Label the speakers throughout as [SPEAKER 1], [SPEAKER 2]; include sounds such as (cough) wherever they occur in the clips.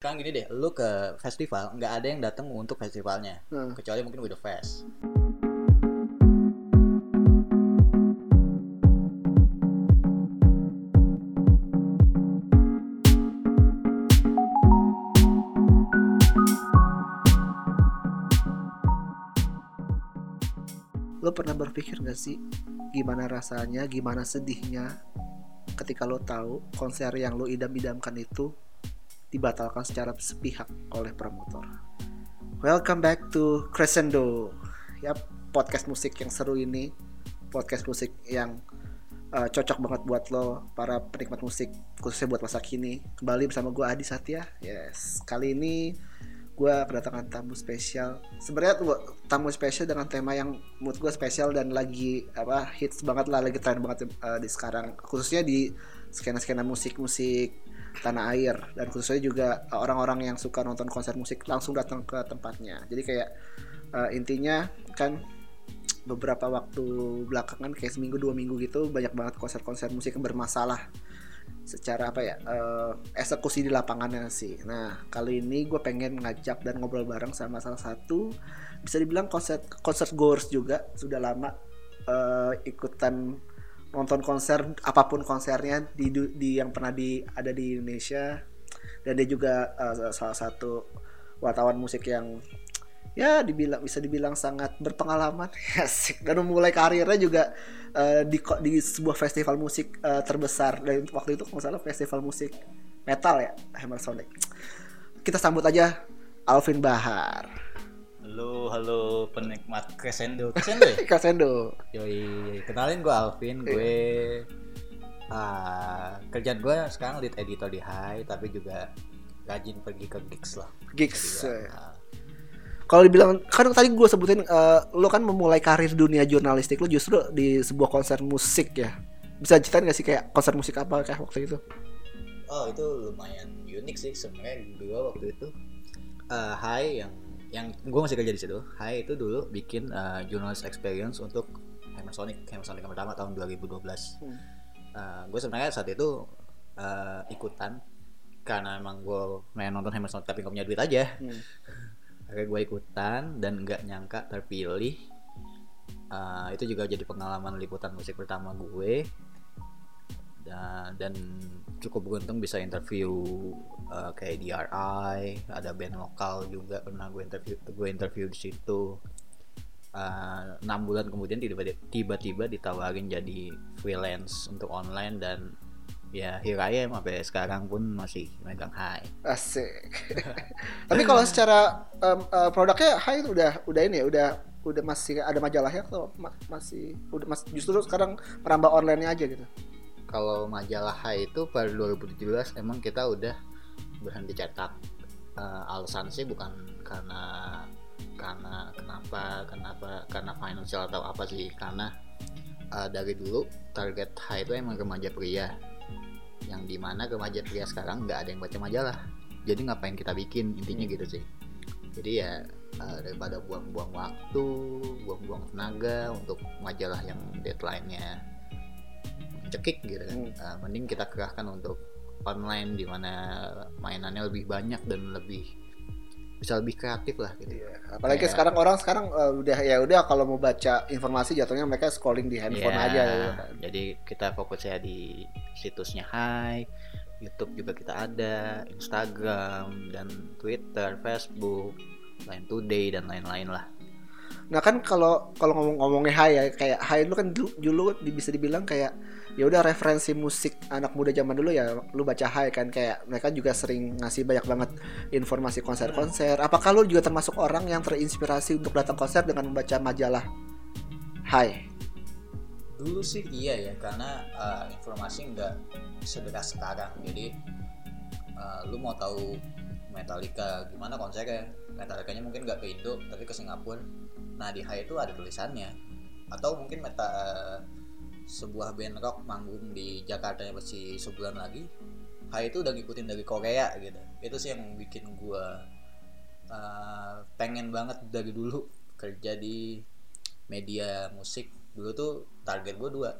[SPEAKER 1] Sekarang gini deh, lu ke festival nggak ada yang datang untuk festivalnya,
[SPEAKER 2] Hmm.
[SPEAKER 1] kecuali mungkin With the Fest.
[SPEAKER 2] Lo pernah berpikir gak sih gimana rasanya, gimana sedihnya ketika lo tahu konser yang lo idam-idamkan itu dibatalkan secara sepihak oleh promotor. Welcome back to Crescendo. Ya, podcast musik yang seru ini, podcast musik yang uh, cocok banget buat lo para penikmat musik khususnya buat masa kini. Kembali bersama gue Adi Satya. Yes, kali ini gue kedatangan tamu spesial. Sebenarnya tamu spesial dengan tema yang mood gue spesial dan lagi apa hits banget lah, lagi tren banget uh, di sekarang, khususnya di skena-skena musik-musik tanah air dan khususnya juga uh, orang-orang yang suka nonton konser musik langsung datang ke tempatnya. Jadi kayak uh, intinya kan beberapa waktu belakangan kayak seminggu dua minggu gitu banyak banget konser-konser musik yang bermasalah secara apa ya uh, eksekusi di lapangannya sih. Nah kali ini gue pengen ngajak dan ngobrol bareng sama salah satu bisa dibilang konser konser goers juga sudah lama uh, ikutan nonton konser apa pun konsernya di di yang pernah di ada di Indonesia. Dan dia juga uh, salah satu wartawan musik yang ya dibilang bisa dibilang sangat berpengalaman. (laughs) Asik dan memulai karirnya juga uh, di di sebuah festival musik uh, terbesar. Dan waktu itu kalau salah festival musik metal ya Hammer Sonic. Kita sambut aja Alvin Bahar
[SPEAKER 1] Halo, penikmat Crescendo. (laughs) Crescendo ya?
[SPEAKER 2] Crescendo.
[SPEAKER 1] Yoi, kenalin gue Alvin, gue uh, kerjaan gue sekarang lead editor di High, tapi juga rajin pergi ke gigs lah.
[SPEAKER 2] Gigs.
[SPEAKER 1] Dibilang. Uh,
[SPEAKER 2] Kalau dibilang kan tadi gue sebutin uh, lo kan memulai karir dunia jurnalistik lo justru di sebuah konser musik ya. Bisa ceritain gak sih kayak konser musik apa kayak waktu itu?
[SPEAKER 1] Oh itu lumayan unik sih sebenarnya gue waktu itu uh, High yang yang gue masih kerja di situ. High itu dulu bikin uh, journalist experience untuk Hammer Sonic, yang pertama tahun 2012.
[SPEAKER 2] Hmm.
[SPEAKER 1] Uh, gue sebenarnya saat itu uh, ikutan karena emang gue main nonton Hammer Sonic tapi gak punya duit aja.
[SPEAKER 2] Hmm. (laughs)
[SPEAKER 1] Akhirnya gue ikutan dan nggak nyangka terpilih. Uh, itu juga jadi pengalaman liputan musik pertama gue dan, dan cukup beruntung bisa interview uh, kayak DRI, ada band lokal juga pernah gue interview gue interview di situ. Uh, enam bulan kemudian tiba-tiba tiba-tiba ditawarin jadi freelance untuk online dan ya here I am sampai sekarang pun masih megang high.
[SPEAKER 2] Asik. (laughs) Tapi kalau secara um, uh, produknya Hai itu udah udah ini ya, udah udah masih ada majalahnya atau ma- masih udah mas justru sekarang merambah online aja gitu.
[SPEAKER 1] Kalau majalah high itu pada 2017 emang kita udah berhenti cetak. Uh, alasan sih bukan karena karena kenapa kenapa karena financial atau apa sih. Karena uh, dari dulu target high itu emang remaja pria. Yang di mana remaja pria sekarang nggak ada yang baca majalah. Jadi ngapain kita bikin? Intinya
[SPEAKER 2] Hmm.
[SPEAKER 1] gitu sih. Jadi ya uh, daripada buang-buang waktu buang-buang tenaga untuk majalah yang deadline-nya cekik gitu kan
[SPEAKER 2] Hmm.
[SPEAKER 1] Uh, mending kita kerahkan untuk online di mana mainannya lebih banyak dan lebih bisa lebih kreatif lah gitu
[SPEAKER 2] Iya. Apalagi
[SPEAKER 1] Kayak-
[SPEAKER 2] sekarang orang sekarang uh, udah ya udah kalau mau baca informasi jatuhnya mereka scrolling di handphone
[SPEAKER 1] Iya,
[SPEAKER 2] aja gitu kan.
[SPEAKER 1] Jadi kita fokusnya di situsnya Hai, YouTube juga kita ada, Instagram dan Twitter, Facebook, Line Today dan lain-lain lah.
[SPEAKER 2] Nah kan kalau kalau ngomong-ngomongnya Hai ya kayak Hai lu kan dulu, dulu bisa dibilang kayak ya udah referensi musik anak muda zaman dulu ya lu baca Hai kan kayak mereka juga sering ngasih banyak banget informasi konser-konser. Apakah lu juga termasuk orang yang terinspirasi untuk datang konser dengan membaca majalah Hai?
[SPEAKER 1] Dulu sih iya ya, karena uh, informasi nggak sederas sekarang. Jadi uh, lu mau tahu Metallica gimana konsernya? Metallica-nya mungkin nggak ke Indo, tapi ke Singapura. Nah di Hai itu ada tulisannya. Atau mungkin meta uh, sebuah band rock manggung di Jakarta nya masih sebulan lagi. Hai itu udah ngikutin dari Korea gitu. Itu sih yang bikin gua uh, pengen banget dari dulu kerja di media musik dulu tuh target gue dua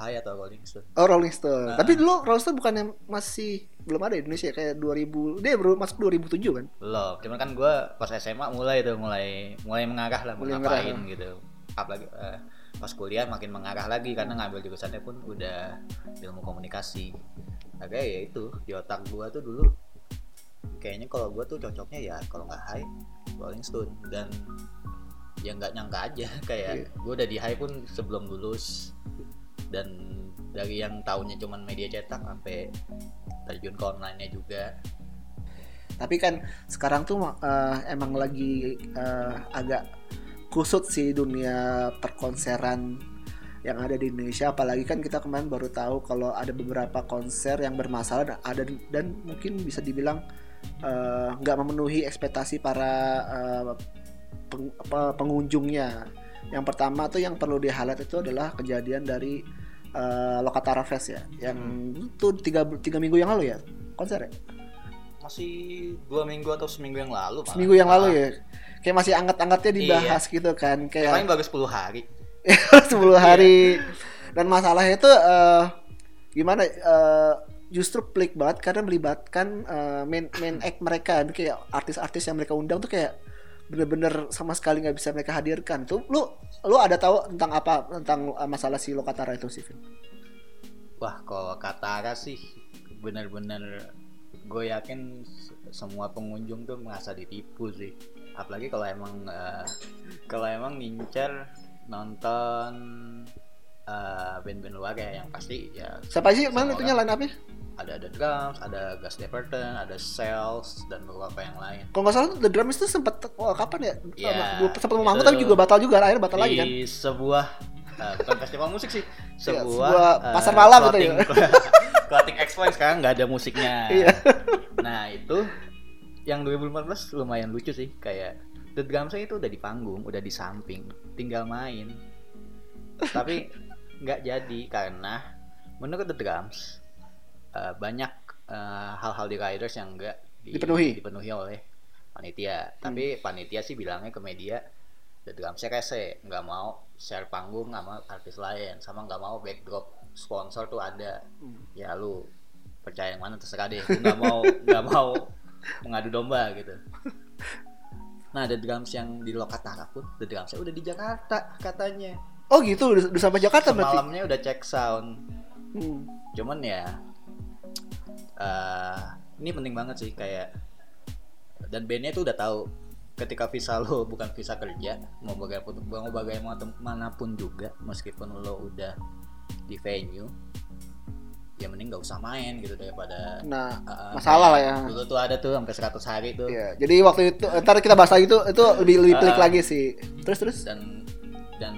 [SPEAKER 1] High atau Rolling Stone
[SPEAKER 2] Oh Rolling Stone.
[SPEAKER 1] Nah.
[SPEAKER 2] Tapi dulu Rolling Stone bukannya masih belum ada di Indonesia kayak 2000 dia baru masuk 2007 kan?
[SPEAKER 1] belum cuman kan gue pas SMA mulai tuh mulai mulai mengarah lah
[SPEAKER 2] Mulai
[SPEAKER 1] ngapain gitu apalagi eh, pas kuliah makin mengarah lagi karena ngambil jurusannya pun udah ilmu komunikasi. Agak ya itu di otak gue tuh dulu kayaknya kalau gue tuh cocoknya ya kalau nggak high Rolling Stone. Dan ya nggak nyangka aja (laughs) kayak
[SPEAKER 2] Iya.
[SPEAKER 1] gue udah di high pun sebelum lulus. Dan dari yang tahunya cuman media cetak sampai terjun ke online-nya juga.
[SPEAKER 2] Tapi kan sekarang tuh eh, emang lagi eh, agak kusut sih dunia perkonseran yang ada di Indonesia apalagi kan kita kemarin baru tahu kalau ada beberapa konser yang bermasalah dan ada dan mungkin bisa dibilang eh, nggak memenuhi ekspektasi para eh, peng- apa, pengunjungnya. Yang pertama tuh yang perlu di highlight itu adalah kejadian dari eh, Lokatara Fest ya, yang itu tiga tiga minggu yang lalu ya konser ya.
[SPEAKER 1] masih dua minggu atau seminggu yang lalu malah.
[SPEAKER 2] seminggu yang lalu
[SPEAKER 1] Ah,
[SPEAKER 2] ya kayak masih anget-angetnya dibahas gitu kan
[SPEAKER 1] yang paling
[SPEAKER 2] kayak
[SPEAKER 1] bagus 10 hari. (laughs)
[SPEAKER 2] 10 hari. Dan masalahnya itu eh, gimana eh, justru pelik banget karena melibatkan eh, main main act mereka. Kayak artis-artis yang mereka undang tuh kayak bener-bener sama sekali nggak bisa mereka hadirkan. Tuh lu lu ada tahu tentang apa tentang masalah si Lokatara itu sih Vin?
[SPEAKER 1] wah kalau Katara sih bener-bener gue yakin semua pengunjung tuh merasa ditipu sih apalagi kalau emang eh, kalau emang ngincer nonton eh, band-band luar ya yang pasti ya
[SPEAKER 2] siapa sih mana itunya line up-nya
[SPEAKER 1] ada The Drums, ada Gus Dapperton, ada Cells dan beberapa yang lain.
[SPEAKER 2] kalau nggak salah The Drums itu sempat wah, kapan ya?
[SPEAKER 1] Iya,
[SPEAKER 2] sempat mau manggung tapi juga batal juga akhirnya batal lagi kan?
[SPEAKER 1] di sebuah eh, bukan festival musik sih
[SPEAKER 2] Iya,
[SPEAKER 1] sebuah,
[SPEAKER 2] sebuah
[SPEAKER 1] eh,
[SPEAKER 2] pasar malam gitu ya.
[SPEAKER 1] clothing- (laughs) expo sekarang nggak ada musiknya.
[SPEAKER 2] Iya.
[SPEAKER 1] nah itu yang 2014 lumayan lucu sih kayak The Drums itu udah di panggung udah di samping tinggal main. Tapi nggak jadi karena menurut The Drums eh, banyak eh, hal-hal di riders yang nggak di-
[SPEAKER 2] Dipenuhi.
[SPEAKER 1] dipenuhi oleh panitia. Tapi panitia sih bilangnya ke media The Drumsnya rese nggak mau share panggung sama artis lain sama nggak mau backdrop sponsor tuh ada. Ya lu percaya yang mana terserah deh. Nggak mau nggak mau mengadu domba gitu nah The Drums yang di Lokatara pun The Drumsnya udah di Jakarta katanya
[SPEAKER 2] Oh gitu, udah, udah sampai Jakarta berarti.
[SPEAKER 1] semalamnya udah cek sound
[SPEAKER 2] Hmm.
[SPEAKER 1] cuman ya eh ini penting banget sih kayak dan bandnya tuh udah tahu ketika visa lo (laughs) bukan visa kerja mau bagaimanapun mau bagaimanapun juga meskipun lo udah di venue ya mending nggak usah main gitu daripada
[SPEAKER 2] Nah,
[SPEAKER 1] uh,
[SPEAKER 2] masalah lah ya.
[SPEAKER 1] dulu tuh ada tuh sampai 100 hari tuh
[SPEAKER 2] iya. Jadi waktu itu ntar kita bahas lagi itu itu lebih lebih pelik
[SPEAKER 1] Ah.
[SPEAKER 2] lagi sih. Terus terus.
[SPEAKER 1] dan dan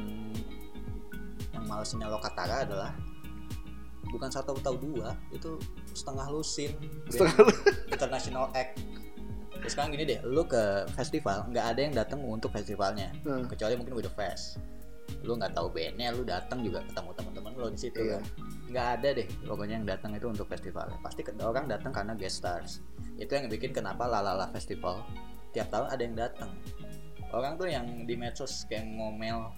[SPEAKER 1] yang malesnya Lokatara adalah bukan satu atau dua itu setengah lusin
[SPEAKER 2] Setengah (laughs)
[SPEAKER 1] international act Ya, sekarang gini deh lu ke festival nggak ada yang datang untuk festivalnya
[SPEAKER 2] Hmm.
[SPEAKER 1] kecuali mungkin udah fest lu nggak tahu bandnya lu datang juga ketemu teman-teman lu di situ
[SPEAKER 2] Iya.
[SPEAKER 1] kan. Nggak ada deh pokoknya yang datang itu untuk festival pasti orang datang karena guest stars. Itu yang bikin kenapa lalala festival. Tiap tahun ada yang datang. Orang tuh yang di medsos kayak ngomel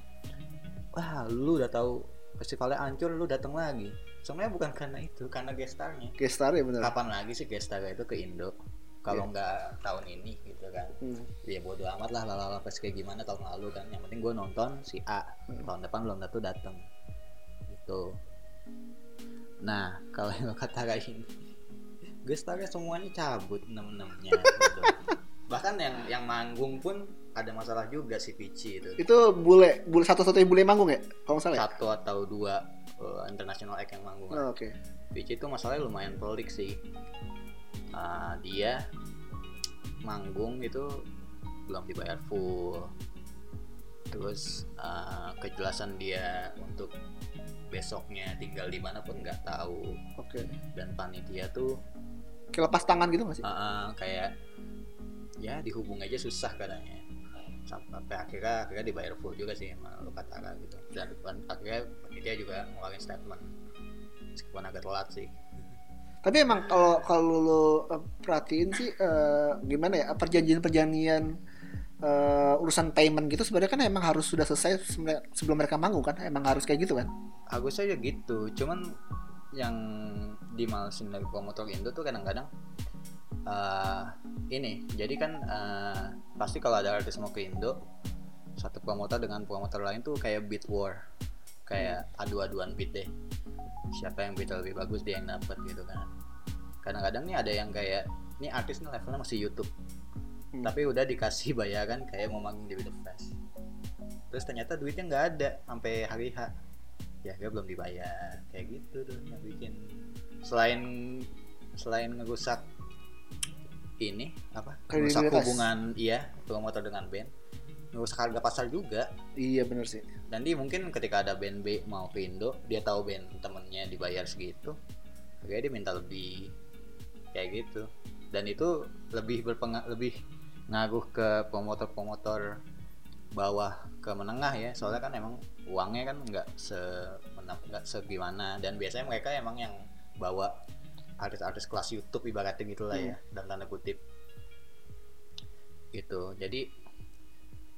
[SPEAKER 1] wah lu udah tahu festivalnya hancur lu datang lagi. Sebenarnya bukan karena itu karena guest starnya.
[SPEAKER 2] Gestar ya benar.
[SPEAKER 1] kapan lagi sih guest star itu ke Indo kalau nggak tahun ini gitu kan
[SPEAKER 2] Hmm.
[SPEAKER 1] ya bodo amat lah lalala pas kayak gimana tahun lalu kan yang penting gue nonton si A tahun depan belum tentu datang gitu nah (laughs) kalau yang lo katakan ini gue starnya semuanya cabut enam enamnya gitu. (laughs) bahkan yang yang manggung pun ada masalah juga si Pici itu
[SPEAKER 2] Itu bule, bule satu-satunya bule manggung ya? Kalau salah ya?
[SPEAKER 1] satu atau dua uh, international act yang manggung
[SPEAKER 2] Oh, Oke.
[SPEAKER 1] Pici itu masalahnya lumayan pelik sih Uh, dia manggung itu belum dibayar full. Terus uh, kejelasan dia untuk besoknya tinggal di mana pun nggak tahu.
[SPEAKER 2] Oke.
[SPEAKER 1] dan panitia tuh
[SPEAKER 2] Kayak lepas tangan gitu nggak sih?
[SPEAKER 1] uh, uh, kayak ya dihubung aja susah katanya. Sampai akhirnya akhirnya dibayar full juga sih sama Lokatara gitu. Dan dan akhirnya panitia juga ngeluarin statement. Meskipun agak telat sih
[SPEAKER 2] Tapi emang kalau kalau lo eh, perhatiin sih eh, gimana ya perjanjian-perjanjian eh, urusan payment gitu sebenarnya kan emang harus sudah selesai sebelum mereka manggung kan? Emang harus kayak gitu kan?
[SPEAKER 1] Agus aja gitu. Cuman yang dimalesin dari promotor Indo tuh kadang-kadang eh ini. Jadi kan eh, pasti kalau ada artis mau ke Indo satu promotor dengan promotor lain tuh kayak beat war. Kayak adu-aduan beat deh siapa yang beat lebih bagus dia yang dapet gitu kan. Kadang-kadang nih ada yang kayak ini artis nih levelnya masih YouTube.
[SPEAKER 2] Hmm.
[SPEAKER 1] tapi udah dikasih bayaran kayak mau manggung di The Fest terus ternyata duitnya nggak ada sampai hari H. Ya dia belum dibayar. Kayak gitu tuh yang bikin. Selain selain ngerusak ini apa? Ngerusak hubungan iya promotor dengan band ngerusak harga pasar juga.
[SPEAKER 2] Iya bener sih.
[SPEAKER 1] Dan dia mungkin ketika ada band B mau ke Indo dia tahu band temennya dibayar segitu akhirnya dia minta lebih kayak gitu. Dan itu lebih berpengaruh lebih ngaruh ke promotor-promotor bawah ke menengah ya. Soalnya kan emang uangnya kan nggak se nggak segimana. Dan biasanya mereka emang yang bawa artis-artis kelas YouTube ibaratnya gitulah ya dan tanda kutip. Gitu. Jadi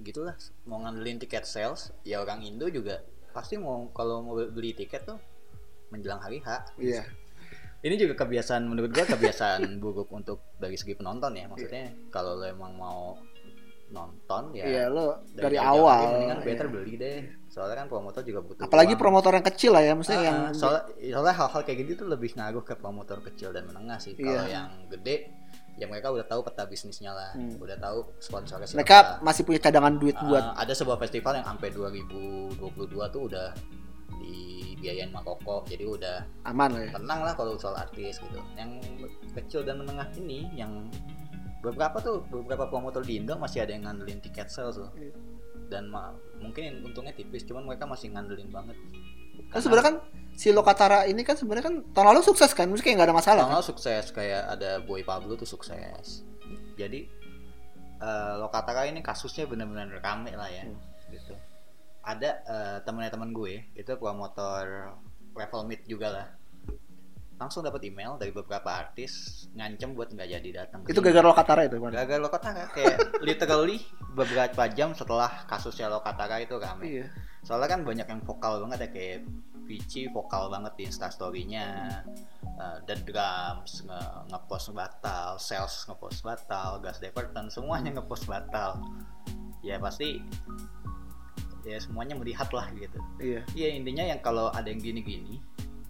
[SPEAKER 1] gitulah mau ngandelin tiket sales ya orang Indo juga pasti mau kalau mau beli tiket tuh menjelang hari H
[SPEAKER 2] iya
[SPEAKER 1] ini juga kebiasaan menurut gua kebiasaan (laughs) buruk untuk dari segi penonton ya maksudnya kalau lo emang mau nonton ya
[SPEAKER 2] iya lo dari
[SPEAKER 1] jauh-jauh
[SPEAKER 2] awal
[SPEAKER 1] hari mendingan better
[SPEAKER 2] iya.
[SPEAKER 1] beli deh soalnya kan promotor juga butuh
[SPEAKER 2] apalagi
[SPEAKER 1] uang.
[SPEAKER 2] promotor yang kecil lah ya maksudnya
[SPEAKER 1] Ah,
[SPEAKER 2] yang
[SPEAKER 1] soalnya, soalnya hal-hal kayak gitu tuh lebih ngaruh ke promotor kecil dan menengah sih kalau
[SPEAKER 2] Iya.
[SPEAKER 1] yang gede ya mereka udah tahu peta bisnisnya lah.
[SPEAKER 2] Hmm.
[SPEAKER 1] udah tahu sponsornya siapa.
[SPEAKER 2] Mereka masih punya cadangan duit
[SPEAKER 1] Ah,
[SPEAKER 2] buat
[SPEAKER 1] ada sebuah festival yang sampai 2022 tuh udah dibiayain sama Koko jadi udah
[SPEAKER 2] aman lah ya.
[SPEAKER 1] tenang lah kalau soal artis gitu. Yang kecil dan menengah ini yang beberapa tuh beberapa promotor di Indo masih ada yang ngandelin tiket sales tuh
[SPEAKER 2] Iya.
[SPEAKER 1] dan ma- mungkin untungnya tipis cuman mereka masih ngandelin banget
[SPEAKER 2] kan sebenarnya kan si Lokatara ini kan sebenarnya kan tahun lalu sukses kan kayak nggak ada masalah
[SPEAKER 1] tahun
[SPEAKER 2] kan?
[SPEAKER 1] lalu sukses kayak ada Boy Pablo tuh sukses jadi eh Lokatara ini kasusnya benar-benar rame lah ya
[SPEAKER 2] Hmm.
[SPEAKER 1] gitu ada eh, temennya teman gue itu promotor level mid juga lah langsung dapat email dari beberapa artis ngancem buat nggak jadi datang
[SPEAKER 2] itu gara-gara Lokatara itu kan
[SPEAKER 1] Gagal Lokatara kayak literally beberapa jam setelah kasusnya Lokatara itu rame.
[SPEAKER 2] iya
[SPEAKER 1] Soalnya kan banyak yang vokal banget ya kayak Vici vokal banget di instastorynya uh, The Drums nge ngepost batal, Sales ngepost batal, Gas Department semuanya ngepost batal. Ya pasti ya semuanya melihat lah gitu.
[SPEAKER 2] iya
[SPEAKER 1] Iya intinya yang kalau ada yang gini-gini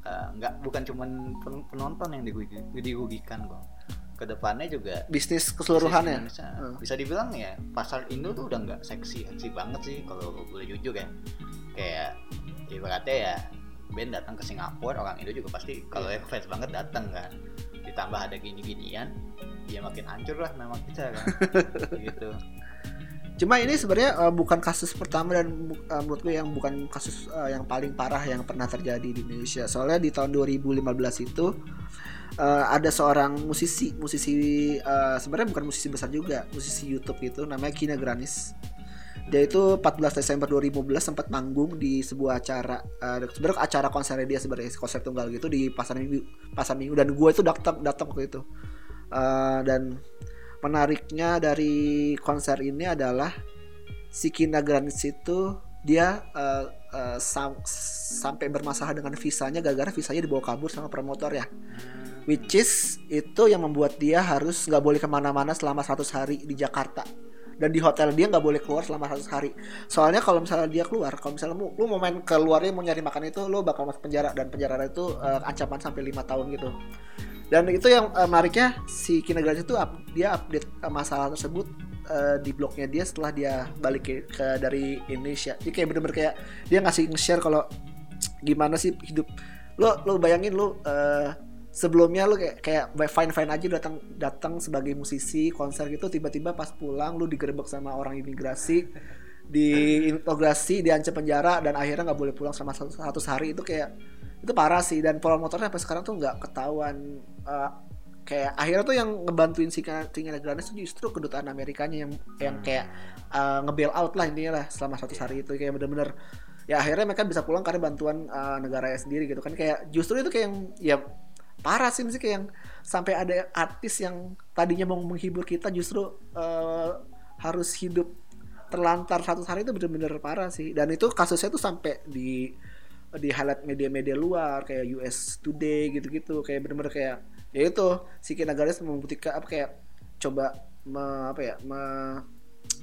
[SPEAKER 1] uh, nggak bukan cuman pen- penonton yang dirugi- dirugikan kok. Ke depannya juga
[SPEAKER 2] bisnis keseluruhannya
[SPEAKER 1] Bisnis.
[SPEAKER 2] Hmm.
[SPEAKER 1] Bisa dibilang ya pasar Indo tuh udah nggak seksi seksi banget sih kalau boleh jujur ya. Kayak ibaratnya ya band datang ke Singapura orang Indo juga pasti kalau yang fans banget datang kan. Ditambah ada gini-ginian, ya makin hancur lah nama kita kan. (laughs) gitu.
[SPEAKER 2] Cuma ini sebenarnya uh, bukan kasus pertama dan uh, menurut gue yang bukan kasus uh, yang paling parah yang pernah terjadi di Indonesia. Soalnya di tahun 2015 itu uh, ada seorang musisi, musisi uh, sebenarnya bukan musisi besar juga, musisi YouTube gitu namanya Kina Granis. Dia itu 14 Desember 2015 sempat manggung di sebuah acara uh, sebenarnya acara konser dia sebenarnya konser tunggal gitu di pasar minggu pasar minggu. Dan gue itu datang datang waktu itu. Uh, dan menariknya dari konser ini adalah si Kina Granis itu dia uh, uh, sam- sampai bermasalah dengan visanya gara-gara visanya dibawa kabur sama promotor ya which is itu yang membuat dia harus nggak boleh ke mana-mana selama 100 hari di Jakarta. Dan di hotel dia nggak boleh keluar selama 100 hari. Soalnya kalau misalnya dia keluar kalau misalnya lu, lu mau main keluarnya mau nyari makan itu lu bakal masuk penjara. Dan penjara itu uh, ancaman sampai lima tahun gitu. Dan itu yang uh, menariknya si Kina Granis itu up- dia update uh, masalah tersebut di blognya dia setelah dia balik ke, ke dari Indonesia. Jadi kayak bener-bener kayak dia ngasih nge-share kalau gimana sih hidup. Lo lo bayangin lo uh, sebelumnya lo kayak kayak fine fine aja datang datang sebagai musisi konser gitu tiba-tiba pas pulang lo digerebek sama orang imigrasi diintegrasi diancam penjara dan akhirnya nggak boleh pulang selama 100 hari. Itu kayak itu parah sih. Dan promotornya sampai sekarang tuh nggak ketahuan uh, kayak akhirnya tuh yang ngebantuin si Tinggal Granis tuh justru kedutaan Amerikanya yang yang kayak uh, nge-bail out lah intinya lah selama 100 hari itu. Kayak bener-bener ya akhirnya mereka bisa pulang karena bantuan uh, negaranya sendiri gitu kan. Kayak justru itu kayak yang ya parah sih kayak yang sampai ada artis yang tadinya mau menghibur kita justru uh, harus hidup terlantar satu hari itu bener-bener parah sih. Dan itu kasusnya tuh sampai di di highlight media-media luar kayak US Today gitu-gitu kayak bener-bener kayak ya itu si Kinagaris membuktikan apa kayak coba me, apa ya me-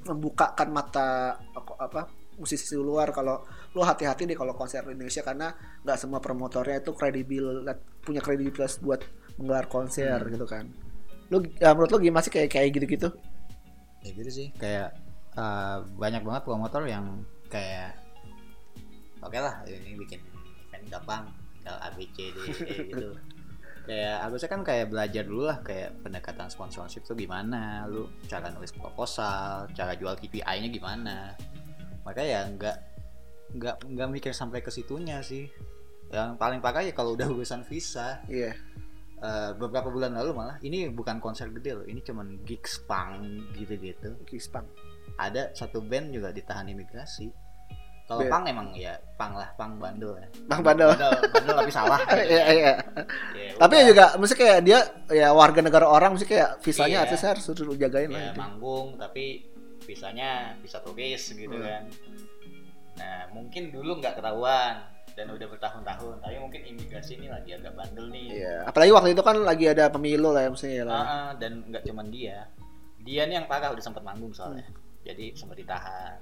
[SPEAKER 2] membukakan mata apa musisi luar kalau lo hati-hati deh kalau konser di Indonesia karena nggak semua promotornya itu kredibel punya kredibilitas buat menggelar konser
[SPEAKER 1] Hmm.
[SPEAKER 2] gitu kan. Lu ya, menurut lo gimana sih kayak kayak gitu-gitu?
[SPEAKER 1] Ya gitu sih kayak eh, banyak banget promotor yang kayak oke lah ini bikin event gampang tinggal A B C D E (laughs) gitu. Kayak harusnya kan kayak belajar dulu lah kayak pendekatan sponsorship tuh gimana lu cara nulis proposal cara jual KPI nya gimana. Makanya ya nggak nggak nggak mikir sampai ke situnya sih. Yang paling parah ya kalau udah (laughs) urusan visa.
[SPEAKER 2] Iya.
[SPEAKER 1] Eh, beberapa bulan lalu malah ini bukan konser gede loh ini cuman gigs punk gitu-gitu.
[SPEAKER 2] Kispang
[SPEAKER 1] ada satu band juga ditahan imigrasi. Kalau pang emang ya pang lah pang bandel ya.
[SPEAKER 2] Pang bandel.
[SPEAKER 1] bandel, bandel tapi salah. (laughs)
[SPEAKER 2] Iya iya.
[SPEAKER 1] Ya,
[SPEAKER 2] tapi ya
[SPEAKER 1] udah.
[SPEAKER 2] juga mesti kayak dia ya warga negara orang mesti kayak visanya
[SPEAKER 1] Iya.
[SPEAKER 2] artisnya harus lu jagain
[SPEAKER 1] ya
[SPEAKER 2] lah gitu.
[SPEAKER 1] manggung tapi visanya bisa turis gitu
[SPEAKER 2] Hmm.
[SPEAKER 1] kan nah mungkin dulu nggak ketahuan dan udah bertahun-tahun tapi mungkin imigrasi ini lagi agak bandel nih
[SPEAKER 2] Iya, apalagi waktu itu kan lagi ada pemilu lah ya maksudnya ya lah.
[SPEAKER 1] Ah, ah, dan nggak cuman dia dia nih yang parah udah sempat manggung soalnya jadi sempat ditahan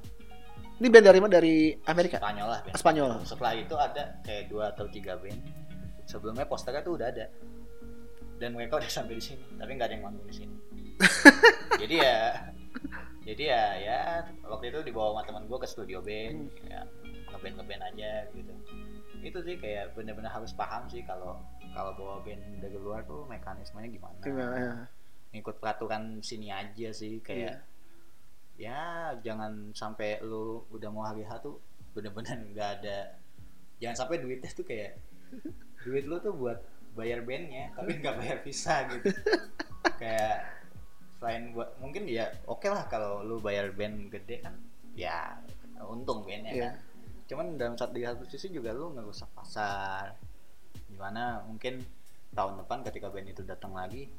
[SPEAKER 2] Ini band dari mana? Dari Amerika?
[SPEAKER 1] Spanyol lah band.
[SPEAKER 2] Spanyol.
[SPEAKER 1] setelah itu ada kayak dua atau tiga band sebelumnya posternya tuh udah ada dan mereka udah sampai di sini tapi nggak ada yang manggung di sini (laughs) jadi ya jadi ya ya waktu itu dibawa sama teman gue ke studio band ya ngeband ngeband aja gitu. Itu sih kayak bener-bener harus paham sih kalau kalau bawa band dari luar tuh mekanismenya gimana.
[SPEAKER 2] Gimana ya?
[SPEAKER 1] ngikut peraturan sini aja sih kayak ya jangan sampai lu udah mau hari H tuh bener-bener (laughs) nggak ada jangan sampai duitnya tuh kayak (laughs) duit lu tuh buat bayar bandnya tapi nggak bayar visa gitu. Kayak selain buat mungkin ya oke lah kalau lu bayar band gede kan ya untung bandnya
[SPEAKER 2] Iya.
[SPEAKER 1] kan cuman dalam satu di satu sisi juga lu ngerusak pasar gimana mungkin tahun depan ketika band itu datang lagi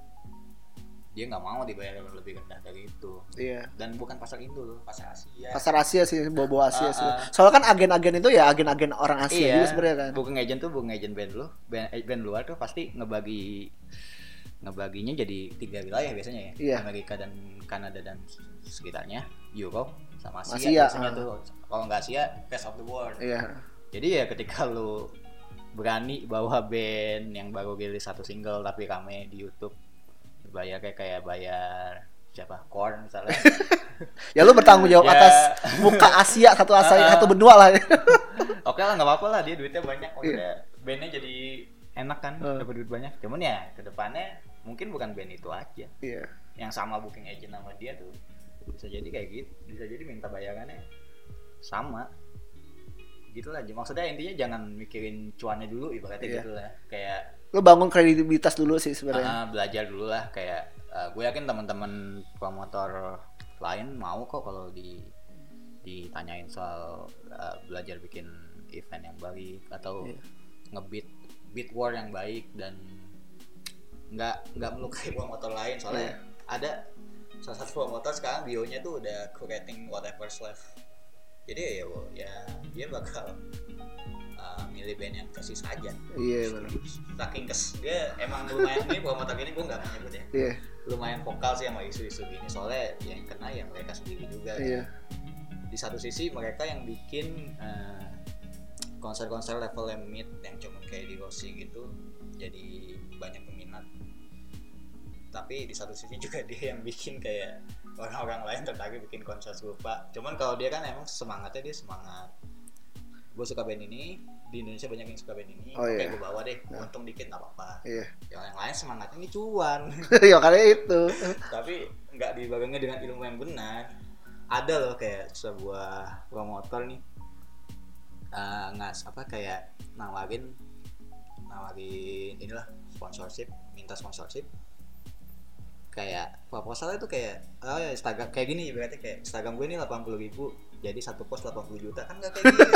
[SPEAKER 1] dia nggak mau dibayar lebih rendah dari itu
[SPEAKER 2] Iya.
[SPEAKER 1] dan bukan pasar Indo loh pasar Asia
[SPEAKER 2] Pasar Asia sih, bawa-bawa Asia
[SPEAKER 1] Ah,
[SPEAKER 2] sih.
[SPEAKER 1] ah.
[SPEAKER 2] Soalnya kan agen-agen itu ya agen-agen orang Asia
[SPEAKER 1] iya
[SPEAKER 2] juga sebenarnya kan.
[SPEAKER 1] booking agent tuh booking agent band lu band, eh, band luar tuh pasti ngebagi ngebaginya jadi tiga wilayah biasanya ya
[SPEAKER 2] Iya.
[SPEAKER 1] Amerika dan Kanada dan sekitarnya Europe sama Asia,
[SPEAKER 2] Asia,
[SPEAKER 1] biasanya
[SPEAKER 2] ah.
[SPEAKER 1] tuh kalau nggak Asia rest of the world
[SPEAKER 2] Iya.
[SPEAKER 1] jadi ya ketika lu berani bawa band yang baru rilis satu single tapi rame di YouTube bayar kayak kayak bayar siapa Korn misalnya (laughs)
[SPEAKER 2] Ya lu bertanggung jawab
[SPEAKER 1] Ya.
[SPEAKER 2] atas muka Asia satu Asia
[SPEAKER 1] ah. (laughs)
[SPEAKER 2] satu benua lah. (laughs)
[SPEAKER 1] oke lah nggak apa-apa lah dia duitnya banyak
[SPEAKER 2] Iya.
[SPEAKER 1] udah bandnya jadi enak kan
[SPEAKER 2] Ah.
[SPEAKER 1] dapat duit banyak cuman ya ke depannya mungkin bukan band itu aja
[SPEAKER 2] Iya.
[SPEAKER 1] yang sama booking agent sama dia tuh bisa jadi kayak gitu bisa jadi minta bayarannya sama gitulah maksudnya intinya jangan mikirin cuannya dulu ibaratnya
[SPEAKER 2] Iya.
[SPEAKER 1] gitu lah kayak
[SPEAKER 2] Lu bangun kredibilitas dulu sih sebenarnya.
[SPEAKER 1] ah, belajar dulu lah kayak ah, gue yakin teman-teman promotor lain mau kok kalau di ditanyain soal ah, belajar bikin event yang baik atau
[SPEAKER 2] Iya.
[SPEAKER 1] ngebeat beat war yang baik dan nggak nggak melukai promotor lain soalnya
[SPEAKER 2] Iya.
[SPEAKER 1] ada salah satu promotor sekarang bionya tuh udah curating whatever's left jadi ya ya dia bakal uh, milih band yang kasih saja
[SPEAKER 2] Iya benar.
[SPEAKER 1] saking kes dia emang lumayan ini promotor ini gue nggak mau nyebut ya
[SPEAKER 2] Iya.
[SPEAKER 1] lumayan vokal sih sama isu-isu gini soalnya yang kena ya mereka sendiri juga
[SPEAKER 2] Iya.
[SPEAKER 1] di satu sisi mereka yang bikin eh, konser-konser level yang mid yang cuma kayak di Rossi gitu jadi banyak peminat tapi di satu sisi juga dia yang bikin kayak orang-orang lain tertarik bikin konser serupa cuman kalau dia kan emang semangatnya dia semangat gue suka band ini di Indonesia banyak yang suka band ini
[SPEAKER 2] Oh,
[SPEAKER 1] oke
[SPEAKER 2] iya.
[SPEAKER 1] gue bawa deh
[SPEAKER 2] Nah.
[SPEAKER 1] untung dikit nggak apa-apa
[SPEAKER 2] Iya.
[SPEAKER 1] yang lain semangatnya ini cuan (laughs)
[SPEAKER 2] ya karena itu.
[SPEAKER 1] tapi nggak dibarengi dengan ilmu yang benar ada loh kayak sebuah promotor nih eh, ngas apa kayak nawarin nawarin inilah sponsorship minta sponsorship kayak proposalnya tuh kayak oh ya Instagram kayak gini berarti kayak Instagram gue ini 80 ribu jadi satu post 80 juta kan nggak kayak gitu. (laughs)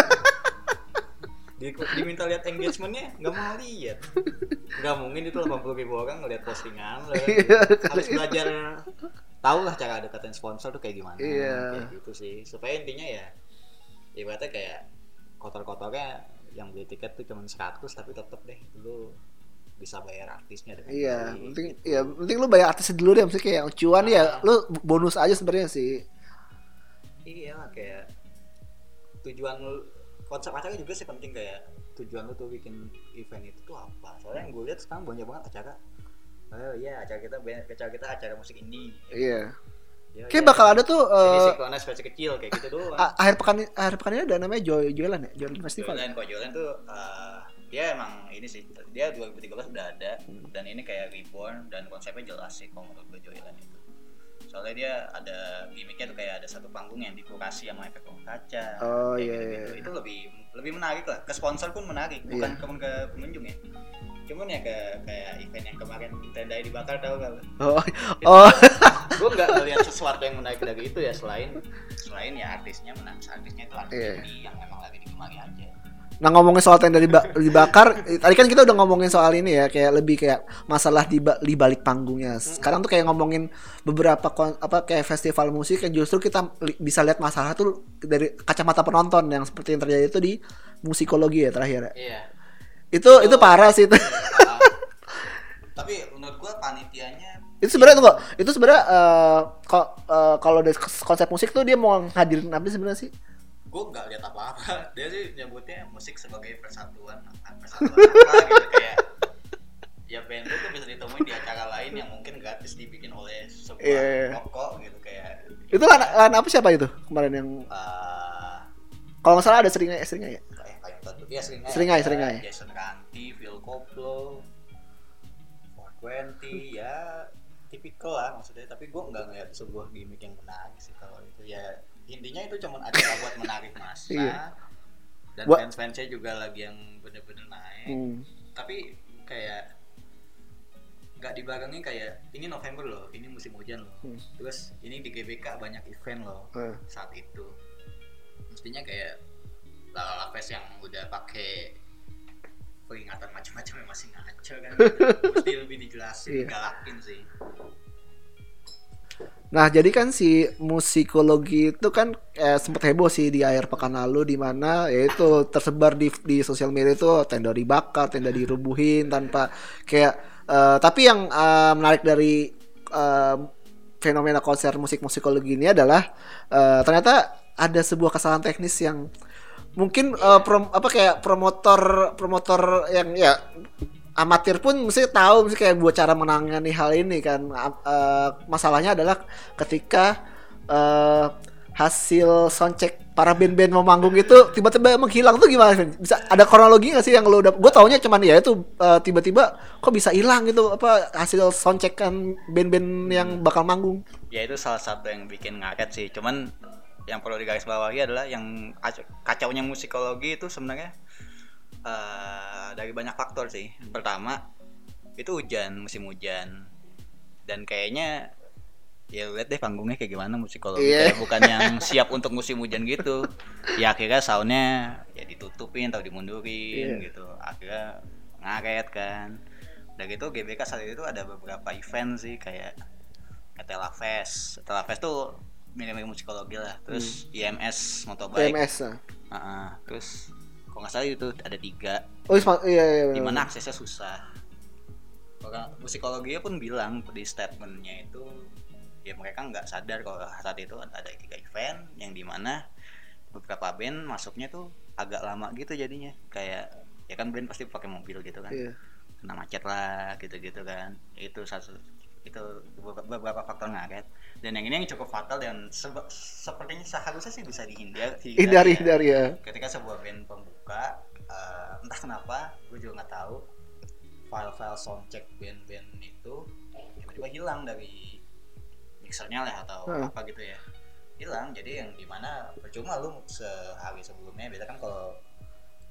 [SPEAKER 1] Di, diminta lihat engagementnya nggak mau lihat. Nggak mungkin itu 80 ribu orang ngeliat postingan lo. Harus belajar tahu lah cara deketin sponsor tuh kayak gimana
[SPEAKER 2] Iya.
[SPEAKER 1] kayak gitu sih. Supaya intinya ya ibaratnya kayak kotor-kotornya yang beli tiket tuh cuma 100 tapi tetep deh lu bisa bayar artisnya dengan
[SPEAKER 2] Iya,
[SPEAKER 1] baik,
[SPEAKER 2] penting
[SPEAKER 1] gitu.
[SPEAKER 2] ya penting lu bayar artis dulu deh, maksudnya kayak cuan ya, lu bonus aja sebenarnya sih.
[SPEAKER 1] iya lah, kayak tujuan lu konsep acara juga sih penting kayak tujuan lu tuh bikin event itu tuh apa soalnya yang gue lihat sekarang banyak banget acara oh iya acara kita acara kita acara musik indie
[SPEAKER 2] Iya.
[SPEAKER 1] Ya,
[SPEAKER 2] Kayak
[SPEAKER 1] iya.
[SPEAKER 2] bakal ada tuh eh,
[SPEAKER 1] versi kecil kayak gitu doang
[SPEAKER 2] akhir pekan akhir pekan ini ada namanya Joy Joyland ya, Joyland Festival.
[SPEAKER 1] Joyland kok Joyland tuh uh, dia emang ini sih dia 2013 udah ada
[SPEAKER 2] Hmm.
[SPEAKER 1] dan ini kayak reborn dan konsepnya jelas sih kalau menurut gue Joyland itu soalnya dia ada gimmicknya tuh kayak ada satu panggung yang dikurasi sama efek kaca
[SPEAKER 2] Oh, iya,
[SPEAKER 1] gitu-gitu.
[SPEAKER 2] iya,
[SPEAKER 1] itu lebih lebih menarik lah ke sponsor pun menarik bukan
[SPEAKER 2] Iya.
[SPEAKER 1] cuma ke pengunjung ya cuman ya ke kayak event yang kemarin tendai dibakar tau gak?
[SPEAKER 2] Oh, oh, (laughs)
[SPEAKER 1] gue nggak ngeliat sesuatu yang menarik dari itu ya selain selain ya artisnya menarik artisnya itu artis indie yang memang lagi digemari aja
[SPEAKER 2] Nah ngomongin soal tenda diba- dibakar, tadi kan kita udah ngomongin soal ini ya, kayak lebih kayak masalah di, ba- di balik panggungnya. Sekarang tuh kayak ngomongin beberapa kon- apa kayak festival musik yang justru kita li- bisa lihat masalah tuh dari kacamata penonton yang seperti yang terjadi itu di musikologi ya terakhir. ya.
[SPEAKER 1] iya
[SPEAKER 2] Itu itu parah sih itu.
[SPEAKER 1] Ah. tapi menurut gua panitianya
[SPEAKER 2] itu sebenarnya tunggu, itu sebenarnya eh, kalau dari konsep musik tuh dia mau ngadirin apa sebenarnya sih?
[SPEAKER 1] Gua nggak lihat apa-apa (laughs) dia sih nyebutnya musik sebagai persatuan persatuan apa gitu kayak (laughs) ya band itu bisa ditemuin di acara lain yang mungkin gratis dibikin oleh sebuah
[SPEAKER 2] Iya, iya.
[SPEAKER 1] toko gitu kayak
[SPEAKER 2] Itu lan, lan apa siapa itu kemarin yang
[SPEAKER 1] eh,
[SPEAKER 2] kalau nggak salah ada seringnya seringnya ya?
[SPEAKER 1] kayak kayak tentu ya seringai
[SPEAKER 2] Seringai,
[SPEAKER 1] ada
[SPEAKER 2] seringai.
[SPEAKER 1] Jason Ranti, Phil Koplo, 420 ya tipikal lah maksudnya tapi gue nggak ngeliat sebuah gimmick yang menarik sih kalau itu ya intinya itu cuma acara buat menarik masa
[SPEAKER 2] Iya.
[SPEAKER 1] dan fans-fansnya juga lagi yang bener-bener naik
[SPEAKER 2] Hmm.
[SPEAKER 1] tapi kayak nggak dibarengin kayak ini November loh ini musim hujan loh
[SPEAKER 2] Hmm.
[SPEAKER 1] terus ini di GBK banyak event loh
[SPEAKER 2] Eh.
[SPEAKER 1] saat itu mestinya kayak Lalala Fest yang udah pakai peringatan macam-macam yang masih ngaco kan (laughs) mesti lebih dijelasin
[SPEAKER 2] Iya.
[SPEAKER 1] galakin sih
[SPEAKER 2] Nah, jadi kan si musikologi itu kan eh, sempat heboh sih di akhir pekan lalu di mana yaitu tersebar di di sosial media itu tenda dibakar, tenda dirubuhin tanpa kayak eh, tapi yang eh, menarik dari eh, fenomena konser musik musikologi ini adalah eh, ternyata ada sebuah kesalahan teknis yang mungkin eh, prom- apa kayak promotor promotor yang ya amatir pun mesti tahu mesti kayak buat cara menangani hal ini kan. Eh, masalahnya adalah ketika eh, hasil soundcheck para band-band mau manggung itu tiba-tiba menghilang tuh gimana bisa ada kronologi gak sih yang lo udah gue taunya cuman ya itu eh, tiba-tiba kok bisa hilang gitu apa hasil soundcheck kan band-band yang bakal manggung?
[SPEAKER 1] Ya itu salah satu yang bikin ngaret sih cuman yang perlu digarisbawahi adalah yang kac- kacaunya musikologi itu sebenarnya eh, dari banyak faktor sih. Pertama itu hujan musim hujan. Dan kayaknya ya lihat deh panggungnya kayak gimana musikologi.
[SPEAKER 2] Iya.
[SPEAKER 1] kayak bukan yang siap untuk musim hujan gitu. Ya akhirnya soundnya ya ditutupin atau dimundurin
[SPEAKER 2] Iya.
[SPEAKER 1] gitu. Akhirnya ngaret kan. Udah gitu GBK saat itu ada beberapa event sih kayak kayak Tela Fest. Tela Fest tuh mirip-mirip musikologi lah. Terus IMS Motobike
[SPEAKER 2] PMS nah.
[SPEAKER 1] Heeh. terus kalau nggak salah itu ada tiga.
[SPEAKER 2] Oh iya iya, iya, iya.
[SPEAKER 1] di mana aksesnya susah. Orang musikologi pun bilang di statementnya itu ya mereka nggak sadar kalau saat itu ada tiga event yang di mana beberapa band masuknya tuh agak lama gitu jadinya. Kayak ya kan band pasti pakai mobil gitu kan.
[SPEAKER 2] Iya.
[SPEAKER 1] kena macet lah gitu-gitu kan. Itu satu itu beberapa faktor ngaret dan yang ini yang cukup fatal dan sepertinya seharusnya sih bisa dihindari.
[SPEAKER 2] Hindari
[SPEAKER 1] ya
[SPEAKER 2] hindari ya.
[SPEAKER 1] Ketika sebuah band pembuka eh, entah kenapa gue juga nggak tahu file-file soundcheck band-band itu tiba-tiba hilang dari mixernya lah atau
[SPEAKER 2] Hmm.
[SPEAKER 1] apa gitu ya hilang jadi yang di mana percuma lu sehari sebelumnya beda kan kalau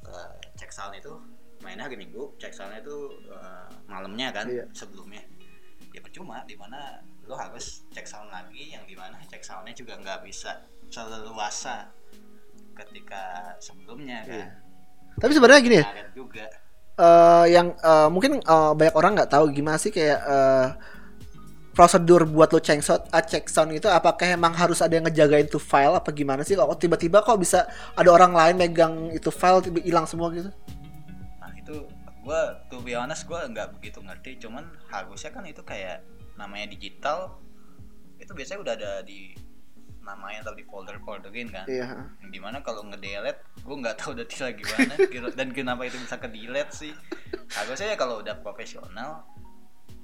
[SPEAKER 1] eh, cek sound itu mainnya hari minggu cek soundnya itu eh, malamnya kan
[SPEAKER 2] Iya.
[SPEAKER 1] sebelumnya ya percuma di mana lu harus cek sound lagi yang di mana cek soundnya juga nggak bisa seleluasa ketika sebelumnya kan
[SPEAKER 2] Iya. Tapi sebenarnya gini ya
[SPEAKER 1] juga.
[SPEAKER 2] eh yang eh, mungkin eh, banyak orang nggak tahu gimana sih kayak eh, prosedur buat lo cek sound, uh, cek sound itu apakah emang harus ada yang ngejagain tuh file apa gimana sih? Kok tiba-tiba kok bisa ada orang lain megang itu file tiba hilang semua gitu?
[SPEAKER 1] Nah itu gua tuh be honest gua nggak begitu ngerti. Cuman harusnya kan itu kayak namanya digital itu biasanya udah ada di namanya atau di folder folderin kan.
[SPEAKER 2] Iya.
[SPEAKER 1] Yang di mana kalau ngedelete? Gue nggak tahu detailnya gimana. (laughs) Dan kenapa itu bisa ke delete sih harusnya ya kalau udah profesional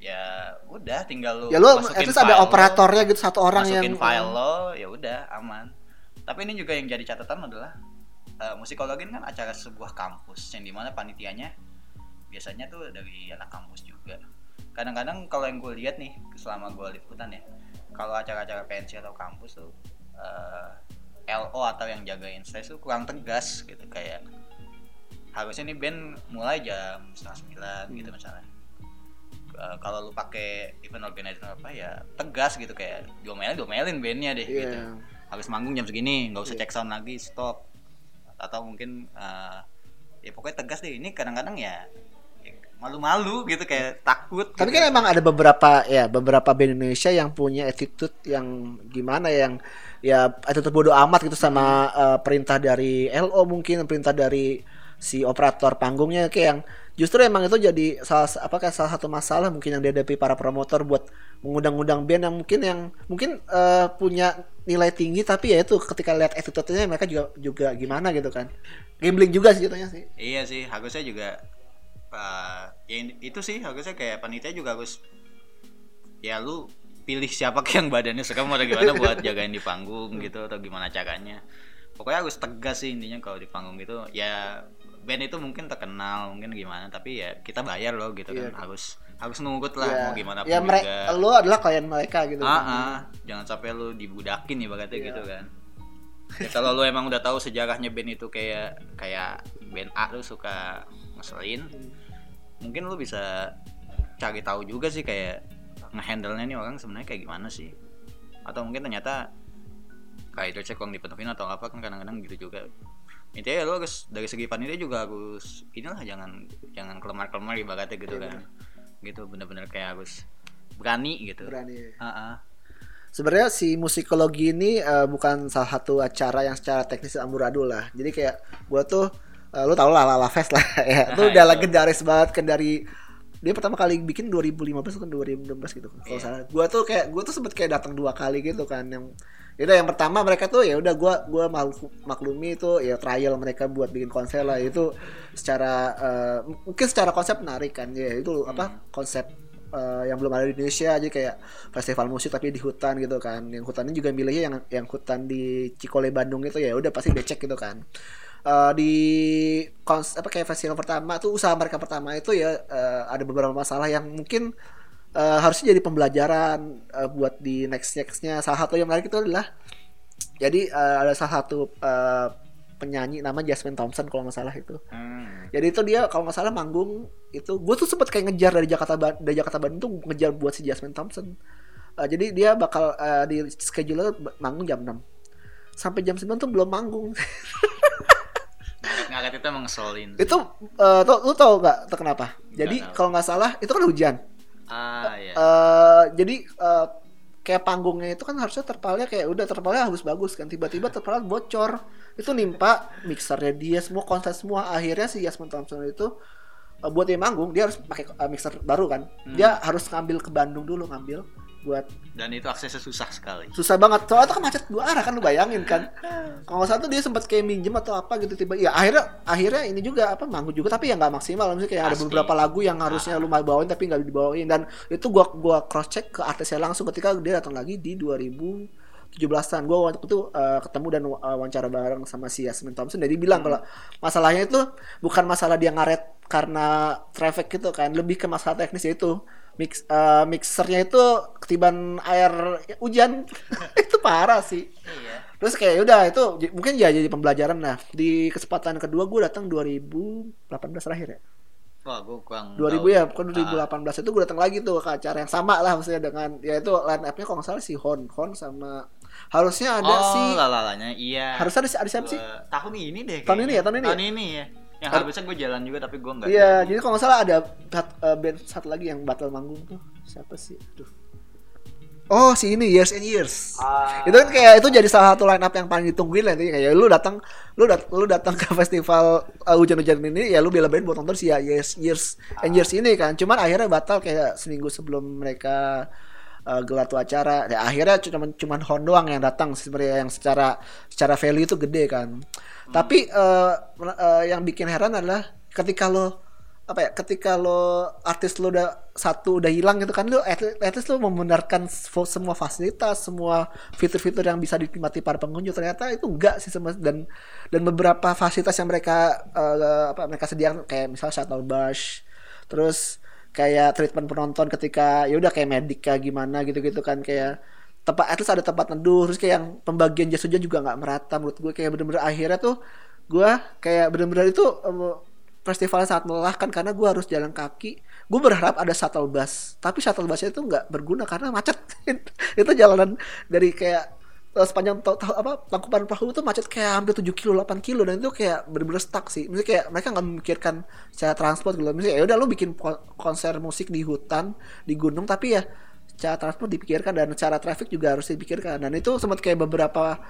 [SPEAKER 1] ya udah tinggal lu
[SPEAKER 2] ya lo
[SPEAKER 1] masukin
[SPEAKER 2] itu ada
[SPEAKER 1] file. lo,
[SPEAKER 2] operatornya gitu satu orang
[SPEAKER 1] masukin
[SPEAKER 2] yang
[SPEAKER 1] file lo ya udah aman. Tapi ini juga yang jadi catatan adalah uh, musikologin kan acara sebuah kampus yang di mana panitianya biasanya tuh dari anak kampus juga. Kadang-kadang kalau yang gue lihat nih selama gue liputan ya kalau acara-acara pensi atau kampus tuh uh, LO atau yang jagain stage tuh kurang tegas gitu kayak harusnya nih band mulai jam setengah sembilan gitu
[SPEAKER 2] Hmm.
[SPEAKER 1] misalnya Uh, kalau lu pakai event organizer apa ya tegas gitu kayak diomelin diomelin bandnya deh
[SPEAKER 2] Iya.
[SPEAKER 1] gitu harus manggung jam segini nggak usah
[SPEAKER 2] Iya.
[SPEAKER 1] cek sound lagi stop atau mungkin uh, ya pokoknya tegas deh ini kadang-kadang ya malu-malu gitu kayak takut
[SPEAKER 2] Tapi
[SPEAKER 1] gitu.
[SPEAKER 2] kan emang ada beberapa ya beberapa band Indonesia yang punya attitude yang gimana ya, yang ya attitude bodoh amat gitu sama eh, perintah dari LO mungkin perintah dari si operator panggungnya kayak yang justru emang itu jadi salah apakah salah satu masalah mungkin yang dihadapi para promotor buat mengundang-undang band yang mungkin yang mungkin eh, punya nilai tinggi tapi ya itu ketika lihat attitude-nya mereka juga juga gimana gitu kan gambling juga sih jatuhnya sih
[SPEAKER 1] Iya sih, harusnya juga uh, ya itu sih harusnya kayak panitia juga harus ya lu pilih siapa (laughs) yang badannya sekarang mau gimana buat (laughs) jagain di panggung gitu atau gimana caranya. Pokoknya harus tegas sih intinya kalau di panggung gitu ya band itu mungkin terkenal mungkin gimana tapi ya kita bayar loh gitu
[SPEAKER 2] Iya.
[SPEAKER 1] kan harus harus nurut lah
[SPEAKER 2] ya,
[SPEAKER 1] mau gimana pun
[SPEAKER 2] ya mereka
[SPEAKER 1] juga.
[SPEAKER 2] lo adalah klien mereka gitu
[SPEAKER 1] Ah,
[SPEAKER 2] kan.
[SPEAKER 1] ah. jangan sampai lu dibudakin ibaratnya
[SPEAKER 2] Iya.
[SPEAKER 1] gitu kan. Ya, kalau lu emang udah tahu sejarahnya band itu kayak kayak band A lu suka ngeselin, mungkin lu bisa cari tahu juga sih kayak ngehandle-nya nih orang sebenarnya kayak gimana sih. Atau mungkin ternyata kayak itu cek uang dipenuhin atau apa kan kadang-kadang gitu juga. Intinya ya lu harus dari segi panitia juga harus inilah jangan jangan kelemar-kelemar ibaratnya gitu
[SPEAKER 2] Iya,
[SPEAKER 1] kan. Gitu bener-bener kayak harus berani gitu.
[SPEAKER 2] berani
[SPEAKER 1] Ah, ah.
[SPEAKER 2] sebenarnya si musikologi ini eh, bukan salah satu acara yang secara teknis amburadul lah jadi kayak gua tuh eh, lu tau lah Lala Fest lah (laughs) ya. Itu
[SPEAKER 1] Nah,
[SPEAKER 2] udah
[SPEAKER 1] itu.
[SPEAKER 2] legendaris banget kan dari dia pertama kali bikin 2015 kan 2016 gitu kalau
[SPEAKER 1] Iya.
[SPEAKER 2] salah. Gua tuh kayak gua tuh sempet kayak datang dua kali gitu kan yang Yaudah yang pertama mereka tuh ya udah gua gua maklu- maklumi itu ya trial mereka buat bikin konser lah. Itu secara eh, mungkin secara konsep menarik kan ya. Itu apa konsep eh, yang belum ada di Indonesia aja kayak festival musik tapi di hutan gitu kan. Yang hutannya juga milihnya yang yang hutan di Cikole Bandung itu ya udah pasti becek gitu kan Eh, di kons apa kayak festival pertama tuh usaha mereka pertama itu ya eh, ada beberapa masalah yang mungkin eh, harusnya jadi pembelajaran eh, buat di next nextnya. Salah satu yang menarik itu adalah jadi eh, ada salah satu eh, penyanyi nama Jasmine Thompson kalau nggak salah itu.
[SPEAKER 1] Hmm.
[SPEAKER 2] jadi itu dia kalau nggak salah manggung itu gue tuh sempet kayak ngejar dari Jakarta dari Jakarta Bandung tuh ngejar buat si Jasmine Thompson. Eh, jadi dia bakal eh, di schedule manggung jam 6 sampai jam 9 tuh belum manggung (laughs)
[SPEAKER 1] Ngaret itu emang ngeselin.
[SPEAKER 2] itu eh, tuh lu tau nggak tuh kenapa? Jadi kalau nggak salah itu kan hujan.
[SPEAKER 1] Ah
[SPEAKER 2] eh jadi eh, kayak panggungnya itu kan harusnya terpalnya kayak udah terpalnya bagus bagus kan. Tiba-tiba terpalnya bocor. Itu nimpa mixernya dia semua konser semua. Akhirnya si Yasmin Thompson itu eh, buat dia manggung dia harus pakai eh, mixer baru kan.
[SPEAKER 1] Hmm.
[SPEAKER 2] dia harus ngambil ke Bandung dulu ngambil buat
[SPEAKER 1] Dan itu aksesnya susah sekali.
[SPEAKER 2] susah banget. Soalnya itu kan macet dua arah kan lu bayangin kan? (laughs) Kalau tuh dia sempat kayak minjem atau apa gitu tiba ya akhirnya akhirnya ini juga apa manggung juga tapi ya nggak maksimal. Misalnya kayak ada
[SPEAKER 1] Pasti.
[SPEAKER 2] beberapa lagu yang harusnya lu mau bawain tapi nggak dibawain. Dan itu gua gua cross check ke artisnya langsung ketika dia datang lagi di 2017-an gua waktu itu eh, ketemu dan uh, wawancara bareng sama si Yasmin Thompson. Dan dia bilang kalau masalahnya itu bukan masalah dia ngaret karena traffic gitu kan lebih ke masalah teknis yaitu mix eh, mixernya itu ketiban air hujan (laughs) itu parah sih
[SPEAKER 1] Iya.
[SPEAKER 2] terus kayak udah itu mungkin ya jadi pembelajaran nah di kesempatan kedua gue datang 2018 terakhir ya
[SPEAKER 1] Wah, gue kurang
[SPEAKER 2] 2000
[SPEAKER 1] tahu.
[SPEAKER 2] ya bukan
[SPEAKER 1] Ah,
[SPEAKER 2] 2018 itu gue datang lagi tuh ke acara yang sama lah maksudnya dengan ya itu line up-nya kalau nggak salah si Hon Hon sama harusnya ada
[SPEAKER 1] oh,
[SPEAKER 2] si
[SPEAKER 1] lalalanya iya.
[SPEAKER 2] harusnya ada si ada siapa sih
[SPEAKER 1] tahun ini deh.
[SPEAKER 2] Tahun ini ya, tahun ini ya?
[SPEAKER 1] Tahun ini ya. Yang
[SPEAKER 2] Har-
[SPEAKER 1] harusnya gue jalan juga tapi gue nggak.
[SPEAKER 2] Iya,
[SPEAKER 1] jadi.
[SPEAKER 2] jadi kalau nggak salah ada eh, band satu lagi yang battle manggung tuh siapa sih? Aduh. Oh si ini Years and Years.
[SPEAKER 3] Ah.
[SPEAKER 2] Itu kan kayak itu jadi salah satu line up yang paling ditungguin lah intinya kayak lu datang lu dat lu datang ke festival uh, hujan-hujan ini ya lu bela-belain buat nonton si ya, Years Years and Years ini kan. Cuman akhirnya batal kayak seminggu sebelum mereka uh, gelar tuh acara. Ya akhirnya cuma cuman Hon doang yang datang sebenarnya yang secara secara value itu gede kan. Tapi uh, uh, yang bikin heran adalah ketika lo apa ya ketika lo artis lo udah satu udah hilang gitu kan lo least lo membenarkan semua fasilitas semua fitur-fitur yang bisa dinikmati para pengunjung. Ternyata itu enggak sih sama dan dan beberapa fasilitas yang mereka eh, apa mereka sediakan kayak misalnya shuttle bus terus kayak treatment penonton ketika ya udah kayak medik kayak gimana gitu-gitu kan kayak tempat at ada tempat neduh terus kayak yang pembagian jas hujan juga nggak merata menurut gue. Kayak bener-bener akhirnya tuh gue kayak bener-bener itu eh, festivalnya sangat melelahkan karena gue harus jalan kaki. Gue berharap ada shuttle bus tapi shuttle busnya itu nggak berguna karena macet. (laughs) Itu jalanan dari kayak eh, sepanjang to- to- apa tangkupan perahu itu macet kayak hampir 7 kilo 8 kilo dan itu kayak bener-bener stuck sih. Misalnya kayak mereka nggak memikirkan secara transport gitu. Misalnya ya udah lu bikin ko- konser musik di hutan di gunung tapi ya cara transport dipikirkan dan cara traffic juga harus dipikirkan. Dan itu sempat kayak beberapa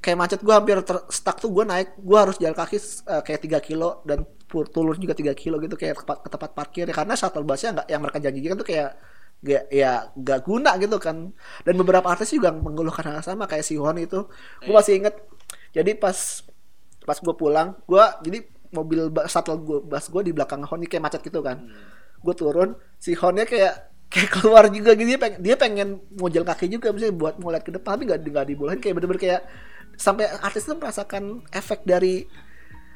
[SPEAKER 2] kayak macet gue hampir ter- stuck tuh gue naik gue harus jalan kaki eh, kayak 3 kilo dan tulur juga 3 kilo gitu kayak ke, tempat- ke tempat parkir. Ya karena shuttle busnya nggak yang mereka janjikan tuh kayak gak ya gak guna gitu kan. Dan beberapa artis juga mengeluhkan hal sama kayak si Hon itu. Gue masih inget jadi pas pas gue pulang gue jadi mobil shuttle gue bus gue di belakang Hon kayak macet gitu kan. Gue turun si Honnya kayak kayak keluar juga gitu. Dia pengen, dia pengen jalan kaki juga misalnya buat mau lihat ke depan tapi nggak nggak dibolehin. Kayak bener-bener kayak sampai artis itu merasakan efek dari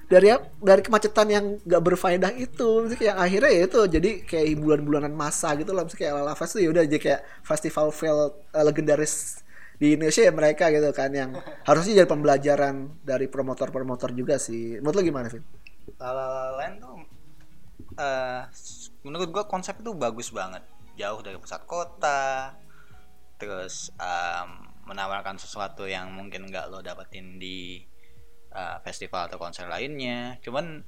[SPEAKER 2] dari dari kemacetan yang gak berfaedah itu. Maksudnya kayak akhirnya ya itu jadi kayak bulan-bulanan masa gitu lah. Misalnya kayak Lala Fest tuh ya udah jadi kayak festival fail eh, legendaris di Indonesia ya mereka gitu kan yang (laughs) harusnya jadi pembelajaran dari promotor-promotor juga sih. Menurut lo gimana sih
[SPEAKER 1] La La La Land tuh eh menurut gua konsep itu bagus banget jauh dari pusat kota terus em, menawarkan sesuatu yang mungkin nggak lo dapetin di eh, festival atau konser lainnya. Cuman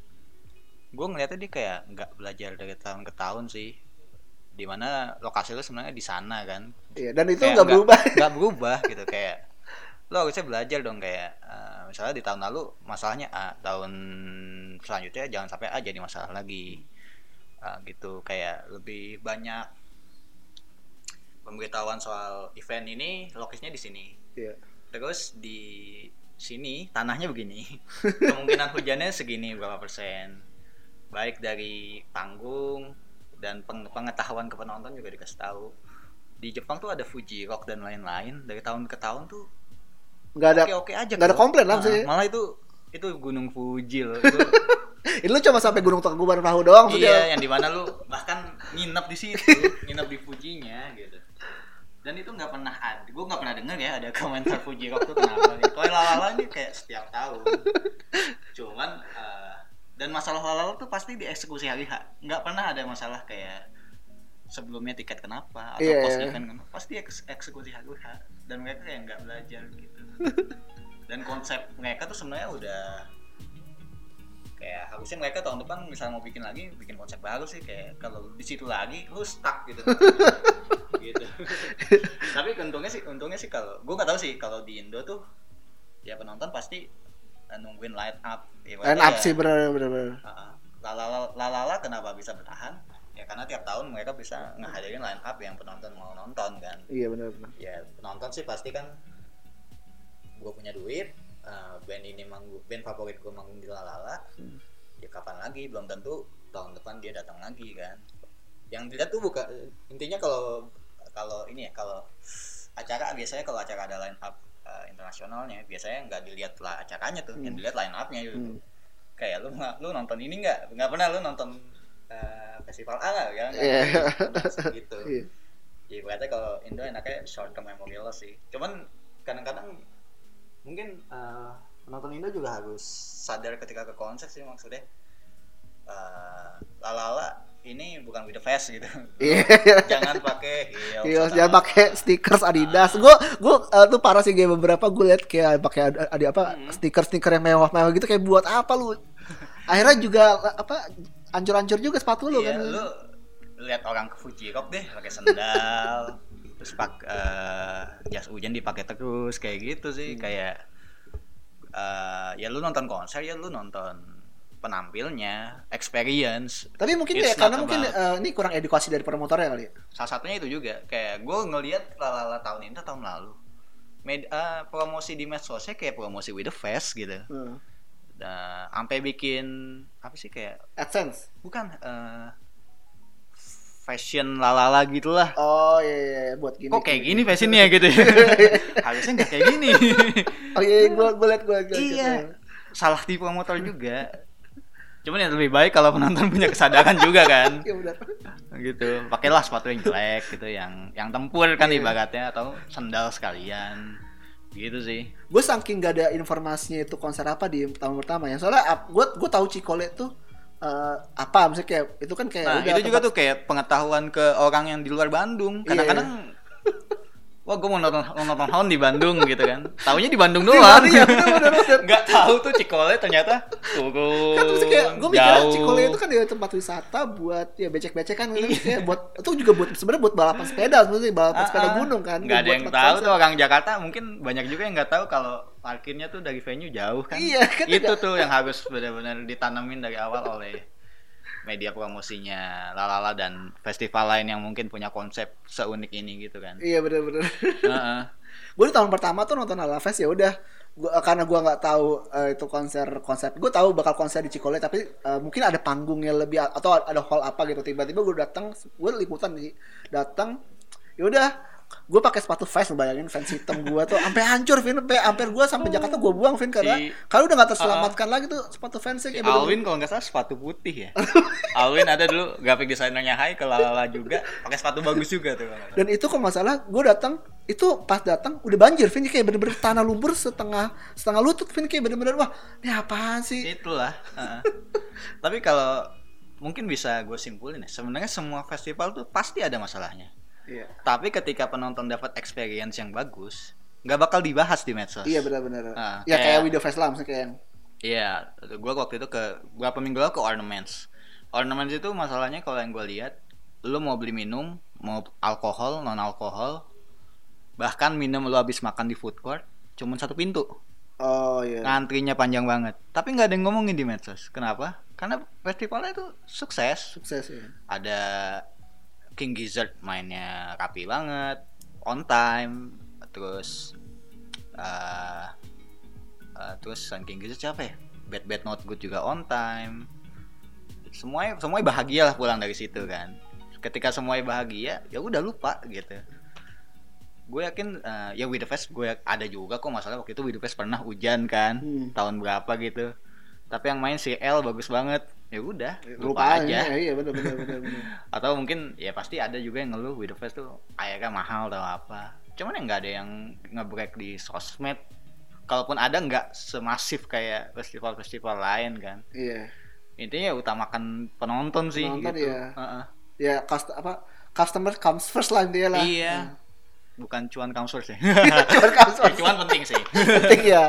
[SPEAKER 1] gue ngeliatnya dia kayak nggak belajar dari tahun ke tahun sih. Di mana lokasi lo sebenarnya di sana kan.
[SPEAKER 2] Iya dan itu nggak berubah.
[SPEAKER 1] nggak berubah gitu kayak lo harusnya belajar dong kayak eh, misalnya di tahun lalu masalahnya A tahun selanjutnya jangan sampai A jadi masalah lagi. Eh, gitu kayak lebih banyak pemberitahuan soal event ini lokasinya di sini
[SPEAKER 2] Iya.
[SPEAKER 1] terus di sini tanahnya begini (laughs) kemungkinan hujannya segini berapa persen baik dari panggung dan peng- pengetahuan ke penonton juga dikasih tahu di Jepang tuh ada Fuji Rock dan lain-lain dari tahun ke tahun tuh
[SPEAKER 2] nggak ada
[SPEAKER 1] oke oke aja
[SPEAKER 2] nggak ada
[SPEAKER 1] kok.
[SPEAKER 2] komplain lah
[SPEAKER 1] Nah,
[SPEAKER 2] maksudnya.
[SPEAKER 1] malah itu itu Gunung Fuji loh itu (laughs)
[SPEAKER 2] lu cuma sampai Gunung Tangkuban Perahu doang
[SPEAKER 1] iya yang di mana lu bahkan nginep di situ nginep di Fujinya gitu. Dan itu nggak pernah ada gue nggak pernah dengar ya ada komentar Fuji Rock tuh kenapa gitu. Kalau Lalala ini kayak setiap tahun. Cuman eh, dan masalah Lalala tuh pasti dieksekusi hari H. Nggak pernah ada masalah kayak sebelumnya tiket kenapa atau
[SPEAKER 2] Iya,
[SPEAKER 1] post
[SPEAKER 2] iya.
[SPEAKER 1] event kenapa pasti eks- eksekusi hari H. Dan mereka kayak nggak belajar gitu. (laughs) Dan konsep mereka tuh sebenarnya udah kayak harusnya mereka tahun depan misalnya mau bikin lagi bikin konsep baru sih kayak kalau di situ lagi lu stuck gitu. (laughs) Gitu. Tapi untungnya sih untungnya sih kalau gue nggak tahu sih kalau di Indo tuh ya penonton pasti eh, nungguin light up ya,
[SPEAKER 2] Line up sih bener bener bener.
[SPEAKER 1] lalala lalala kenapa bisa bertahan? Ya karena tiap tahun mereka bisa ngehadirin line up yang penonton mau nonton kan.
[SPEAKER 2] Iya bener bener.
[SPEAKER 3] ya penonton sih pasti kan gue punya duit eh, band ini manggung band favorit gue manggung di Lalala
[SPEAKER 2] Hmm.
[SPEAKER 3] ya kapan lagi belum tentu tahun depan dia datang lagi kan yang dilihat tuh bukan intinya kalau kalau ini ya kalau acara biasanya kalau acara ada line up eh, internasionalnya biasanya nggak dilihat lah acaranya tuh yang
[SPEAKER 2] Hmm.
[SPEAKER 3] dilihat line upnya gitu
[SPEAKER 2] Hmm.
[SPEAKER 1] kayak lu nggak lu nonton ini nggak nggak pernah lu nonton eh, festival A nggak ya
[SPEAKER 2] Iya.
[SPEAKER 3] gitu
[SPEAKER 2] Iya.
[SPEAKER 1] Jadi berarti kalau Indo enaknya short term memory loss sih. Cuman kadang-kadang mungkin eh, penonton Indo juga harus sadar ketika ke konser sih maksudnya. Eh, lalala ini bukan with the fest gitu.
[SPEAKER 2] Iya. (laughs)
[SPEAKER 1] jangan pakai heels.
[SPEAKER 2] Iya, jangan pakai stickers Adidas. Gue gue eh, tuh parah sih kayak beberapa gue liat kayak pakai ada, apa
[SPEAKER 1] Hmm.
[SPEAKER 2] stiker-stiker yang mewah-mewah gitu kayak buat apa lu? (laughs) Akhirnya juga apa ancur-ancur juga sepatu lu
[SPEAKER 1] Iya,
[SPEAKER 2] kan.
[SPEAKER 1] lu lihat orang ke Fuji Rock deh pakai sendal, terus pak eh, jas hujan dipakai terus kayak gitu sih
[SPEAKER 2] Hmm.
[SPEAKER 1] kayak eh, ya lu nonton konser ya lu nonton penampilnya experience
[SPEAKER 2] Tapi mungkin
[SPEAKER 1] It's
[SPEAKER 2] ya karena mungkin eh, ini kurang edukasi dari promotornya kali. ya.
[SPEAKER 1] salah satunya itu juga kayak gue ngelihat lalala tahun ini atau tahun lalu Med, eh, promosi di medsosnya kayak promosi with the fest gitu
[SPEAKER 2] Hmm.
[SPEAKER 1] Nah, sampai bikin apa sih kayak
[SPEAKER 2] AdSense.
[SPEAKER 1] bukan eh, fashion lalala gitulah
[SPEAKER 2] Oh iya, iya, iya, buat gini.
[SPEAKER 1] kok kayak gini fashionnya (laughs) gitu ya harusnya nggak kayak gini (laughs)
[SPEAKER 2] Oh iya, iya, gua gua liat liat.
[SPEAKER 1] iya salah di promotor juga cuman yang lebih baik kalau penonton punya kesadaran juga kan (laughs)
[SPEAKER 2] Iya benar.
[SPEAKER 1] gitu pakailah sepatu yang jelek gitu yang yang tempur kan
[SPEAKER 2] Iya.
[SPEAKER 1] ibaratnya atau sandal sekalian gitu sih
[SPEAKER 2] Gue saking gak ada informasinya itu konser apa di tahun pertama ya. Soalnya gua gua tahu Cikole tuh eh, apa maksudnya kayak itu kan kayak
[SPEAKER 1] nah
[SPEAKER 2] udah
[SPEAKER 1] itu juga tuh kayak pengetahuan ke orang yang di luar Bandung.
[SPEAKER 2] Iya,
[SPEAKER 1] kadang-kadang (laughs) wah gue mau nonton mau nonton Hound di Bandung gitu kan. Taunya di Bandung
[SPEAKER 2] Di
[SPEAKER 1] doang.
[SPEAKER 2] ya, bener. (laughs)
[SPEAKER 1] nggak tahu tuh Cikole ternyata turun
[SPEAKER 2] kan terus kayak gue
[SPEAKER 1] jauh.
[SPEAKER 2] Cikole itu kan dia tempat wisata buat ya becek-becekan gitu. Kayak buat itu juga buat sebenarnya buat balapan sepeda sebenarnya balapan
[SPEAKER 1] Ah,
[SPEAKER 2] sepeda
[SPEAKER 1] ah.
[SPEAKER 2] gunung kan.
[SPEAKER 1] Nggak ada yang tahu tuh orang Jakarta. Mungkin banyak juga yang nggak tahu kalau parkirnya tuh dari venue jauh kan.
[SPEAKER 2] Iya, kan
[SPEAKER 1] itu tuh yang harus benar-benar ditanamin dari awal oleh media promosinya lalala dan festival lain yang mungkin punya konsep seunik ini gitu kan.
[SPEAKER 2] Iya bener-bener
[SPEAKER 1] Heeh. (laughs)
[SPEAKER 2] gue di tahun pertama tuh nonton Ala Fest ya udah. Gua, karena gue nggak tahu eh, itu konser konsep. Gue tahu bakal konser di Cikole tapi eh, mungkin ada panggungnya lebih atau ada hall apa gitu. Tiba-tiba gue datang gue liputan sih. Datang ya udah gue pakai sepatu Vans bayangin Vans hitam gue tuh sampai hancur Vin. Sampai hampir gue sampai Jakarta gue buang Vin karena
[SPEAKER 1] Si-
[SPEAKER 2] kalau udah nggak terselamatkan lagi tuh sepatu Vansnya
[SPEAKER 1] Si
[SPEAKER 2] kayak bener-bener-
[SPEAKER 1] Alwin kalau nggak salah sepatu putih ya. (laughs) Alwin ada dulu graphic desainernya Hai ke lalala juga pakai sepatu bagus juga tuh. Kalau nggak salah.
[SPEAKER 2] dan itu kok masalah gue datang itu pas datang udah banjir Vin. Kayak bener-bener tanah lumpur setengah setengah lutut Vin. Kayak bener-bener wah ini apaan sih?
[SPEAKER 1] Itulah heeh. tapi kalau mungkin bisa gue simpulin ya sebenarnya semua festival tuh pasti ada masalahnya
[SPEAKER 2] iya
[SPEAKER 1] tapi ketika penonton dapat experience yang bagus nggak bakal dibahas di medsos
[SPEAKER 2] iya benar-benar
[SPEAKER 1] Ah,
[SPEAKER 2] ya kayak
[SPEAKER 1] kayak-
[SPEAKER 2] video lah maksudnya kayak yang
[SPEAKER 1] Iya, gue waktu itu ke berapa minggu lalu ke ornaments. Ornaments itu masalahnya kalau yang gue lihat, lu mau beli minum, mau alkohol, non alkohol, bahkan minum lu habis makan di food court, cuman satu pintu,
[SPEAKER 2] oh iya
[SPEAKER 1] ngantrinya panjang banget. Tapi nggak ada yang ngomongin di medsos. Kenapa? Karena festivalnya itu sukses.
[SPEAKER 2] sukses ya
[SPEAKER 1] Ada King Gizzard mainnya rapi banget, on time, terus eh eh, terus Sun King Gizzard siapa ya? Bad Bad Not Good juga on time. Semuanya semuanya bahagia lah pulang dari situ kan. Ketika semuanya bahagia, ya udah lupa gitu. Gue yakin eh, ya With the Fest gue ada juga kok masalah waktu itu With the Fest pernah hujan kan
[SPEAKER 2] Hmm.
[SPEAKER 1] tahun berapa gitu. Tapi yang main si L bagus banget. Ya udah, lupa,
[SPEAKER 2] lupa
[SPEAKER 1] aja.
[SPEAKER 2] aja. Iya benar-benar benar (laughs)
[SPEAKER 1] atau mungkin ya pasti ada juga yang ngeluh with the fest tuh akhirnya mahal atau apa. Cuman yang nggak ada yang ngebreak di sosmed. Kalaupun ada nggak semasif kayak festival-festival lain kan.
[SPEAKER 2] Iya.
[SPEAKER 1] Intinya ya utamakan penonton sih
[SPEAKER 2] Penonton,
[SPEAKER 1] gitu.
[SPEAKER 2] iya.
[SPEAKER 1] Heeh.
[SPEAKER 2] ya cust apa customer comes first lah dia lah.
[SPEAKER 1] Iya. Bukan cuan comes first ya (laughs)
[SPEAKER 2] cuman comes
[SPEAKER 1] Ya, (laughs) cuan penting sih.
[SPEAKER 2] Penting ya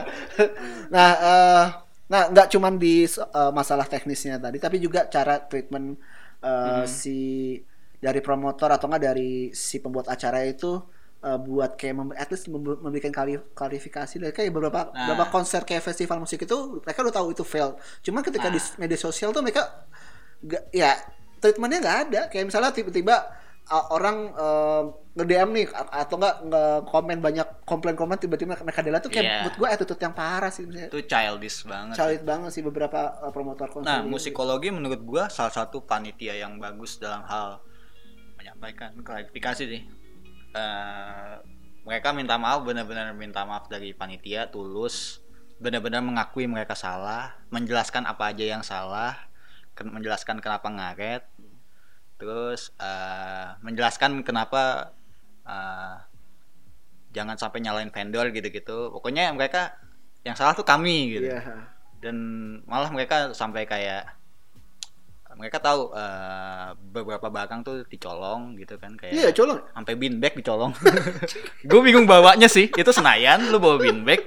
[SPEAKER 2] nah eh, nah nggak cuman di eh, masalah teknisnya tadi tapi juga cara treatment eh, si dari promotor atau enggak dari si pembuat acara itu eh, buat kayak mem- at least mem- memberikan kali- klarifikasi. Dari kayak beberapa
[SPEAKER 1] Nah.
[SPEAKER 2] beberapa konser kayak festival musik itu mereka udah tahu itu fail. Cuman ketika di media sosial tuh mereka nggak ya treatmentnya nggak ada. Kayak misalnya tiba-tiba uh, orang uh, nge-DM nih atau enggak nge-komen banyak komplain-komplain tiba-tiba mereka dela tuh kayak
[SPEAKER 1] Iya.
[SPEAKER 2] menurut gue attitude yang parah sih misalnya
[SPEAKER 1] itu childish banget
[SPEAKER 2] Calit banget sih beberapa uh, promotor konser
[SPEAKER 1] Nah,
[SPEAKER 2] gitu.
[SPEAKER 1] musikologi menurut gua salah satu panitia yang bagus dalam hal menyampaikan klarifikasi sih. Eh, mereka minta maaf benar-benar minta maaf dari panitia tulus, benar-benar mengakui mereka salah, menjelaskan apa aja yang salah, menjelaskan kenapa ngaret, terus eh, menjelaskan kenapa eh, jangan sampai nyalain vendor gitu-gitu. Pokoknya mereka yang salah tuh kami gitu.
[SPEAKER 2] Iya.
[SPEAKER 1] dan malah mereka sampai kayak mereka tahu eh, beberapa barang tuh dicolong gitu kan kayak
[SPEAKER 2] Iya, colong.
[SPEAKER 1] sampai bin bag dicolong. (laughs) Gue bingung bawanya sih. Itu Senayan lu bawa bin bag.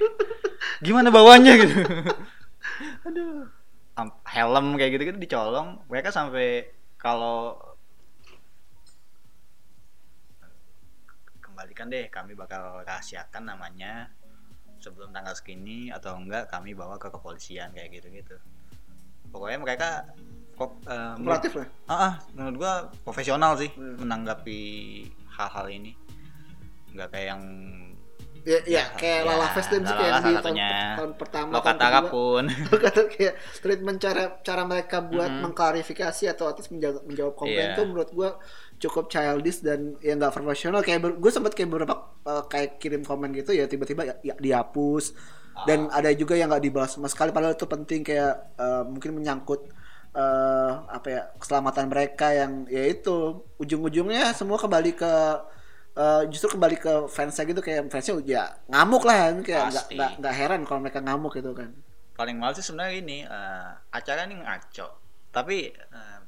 [SPEAKER 1] Gimana bawanya gitu? Aduh. Helm kayak gitu gitu dicolong. Mereka sampai kalau kembalikan deh kami bakal rahasiakan namanya sebelum tanggal segini atau enggak kami bawa ke kepolisian kayak gitu gitu pokoknya mereka kok
[SPEAKER 2] Kooperatif lah.
[SPEAKER 1] ah, ah, menurut gua profesional sih
[SPEAKER 2] Hmm.
[SPEAKER 1] menanggapi hal-hal ini nggak kayak yang
[SPEAKER 2] Ya, ya, kayak
[SPEAKER 1] ya,
[SPEAKER 2] Lala Fest sih
[SPEAKER 1] Lala
[SPEAKER 2] kayak di tahun, tahun pertama
[SPEAKER 1] lo
[SPEAKER 2] tahun
[SPEAKER 1] pun. (laughs)
[SPEAKER 2] Kata kayak treatment cara cara mereka buat
[SPEAKER 1] Mhm.
[SPEAKER 2] mengklarifikasi atau artis menjawab, menjawab komplain
[SPEAKER 1] Iya.
[SPEAKER 2] itu menurut gua cukup childish dan ya nggak profesional. Kayak gue sempat kayak beberapa uh, kayak kirim komen gitu ya tiba-tiba ya, ya dihapus. Dan
[SPEAKER 1] Ah.
[SPEAKER 2] ada juga yang nggak dibahas sama sekali. Padahal itu penting kayak uh, mungkin menyangkut uh, apa ya keselamatan mereka yang ya itu. Ujung-ujungnya semua kembali ke uh, justru kembali ke fansnya gitu kayak fansnya ya ngamuk lah kan kayak nggak nggak heran kalau mereka ngamuk gitu kan
[SPEAKER 1] paling males sih sebenarnya ini eh, acara ini ngaco tapi eh,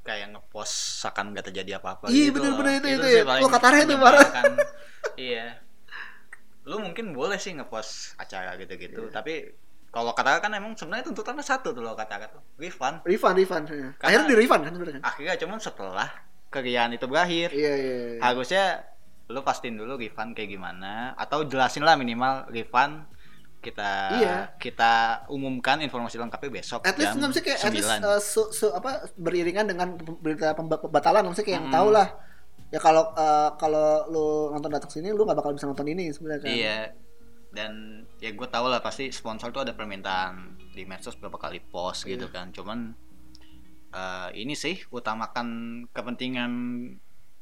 [SPEAKER 1] kayak ngepost seakan nggak terjadi apa-apa
[SPEAKER 2] Iya,
[SPEAKER 1] gitu
[SPEAKER 2] bener-bener itu- itu
[SPEAKER 1] sih
[SPEAKER 2] ya.
[SPEAKER 1] paling
[SPEAKER 2] Lo katanya itu
[SPEAKER 1] menyebalkan. iya lu mungkin boleh sih ngepost acara gitu-gitu
[SPEAKER 2] Iya.
[SPEAKER 1] tapi kalau kata kan emang sebenarnya tuntutannya satu tuh lo kata tuh refund
[SPEAKER 2] refund refund ya. Akhirnya di refund kan sebenarnya
[SPEAKER 1] akhirnya cuman setelah keriaan itu berakhir
[SPEAKER 2] iya iya iya.
[SPEAKER 1] harusnya lu pastiin dulu refund kayak gimana atau jelasin lah minimal refund kita
[SPEAKER 2] Iya.
[SPEAKER 1] kita umumkan informasi lengkapnya besok
[SPEAKER 2] at least
[SPEAKER 1] jam
[SPEAKER 2] kayak at least
[SPEAKER 1] 9.
[SPEAKER 2] uh, su- su- apa beriringan dengan berita pemba- pembatalan mesti kayak yang
[SPEAKER 1] Mm.
[SPEAKER 2] tahu lah ya kalau uh, kalau lu nonton datang sini lu nggak bakal bisa nonton ini sebenarnya kan
[SPEAKER 1] Iya. Dan ya gue tau lah pasti sponsor tuh ada permintaan di medsos berapa kali post gitu
[SPEAKER 2] Iya.
[SPEAKER 1] kan. Cuman eh, ini sih utamakan kepentingan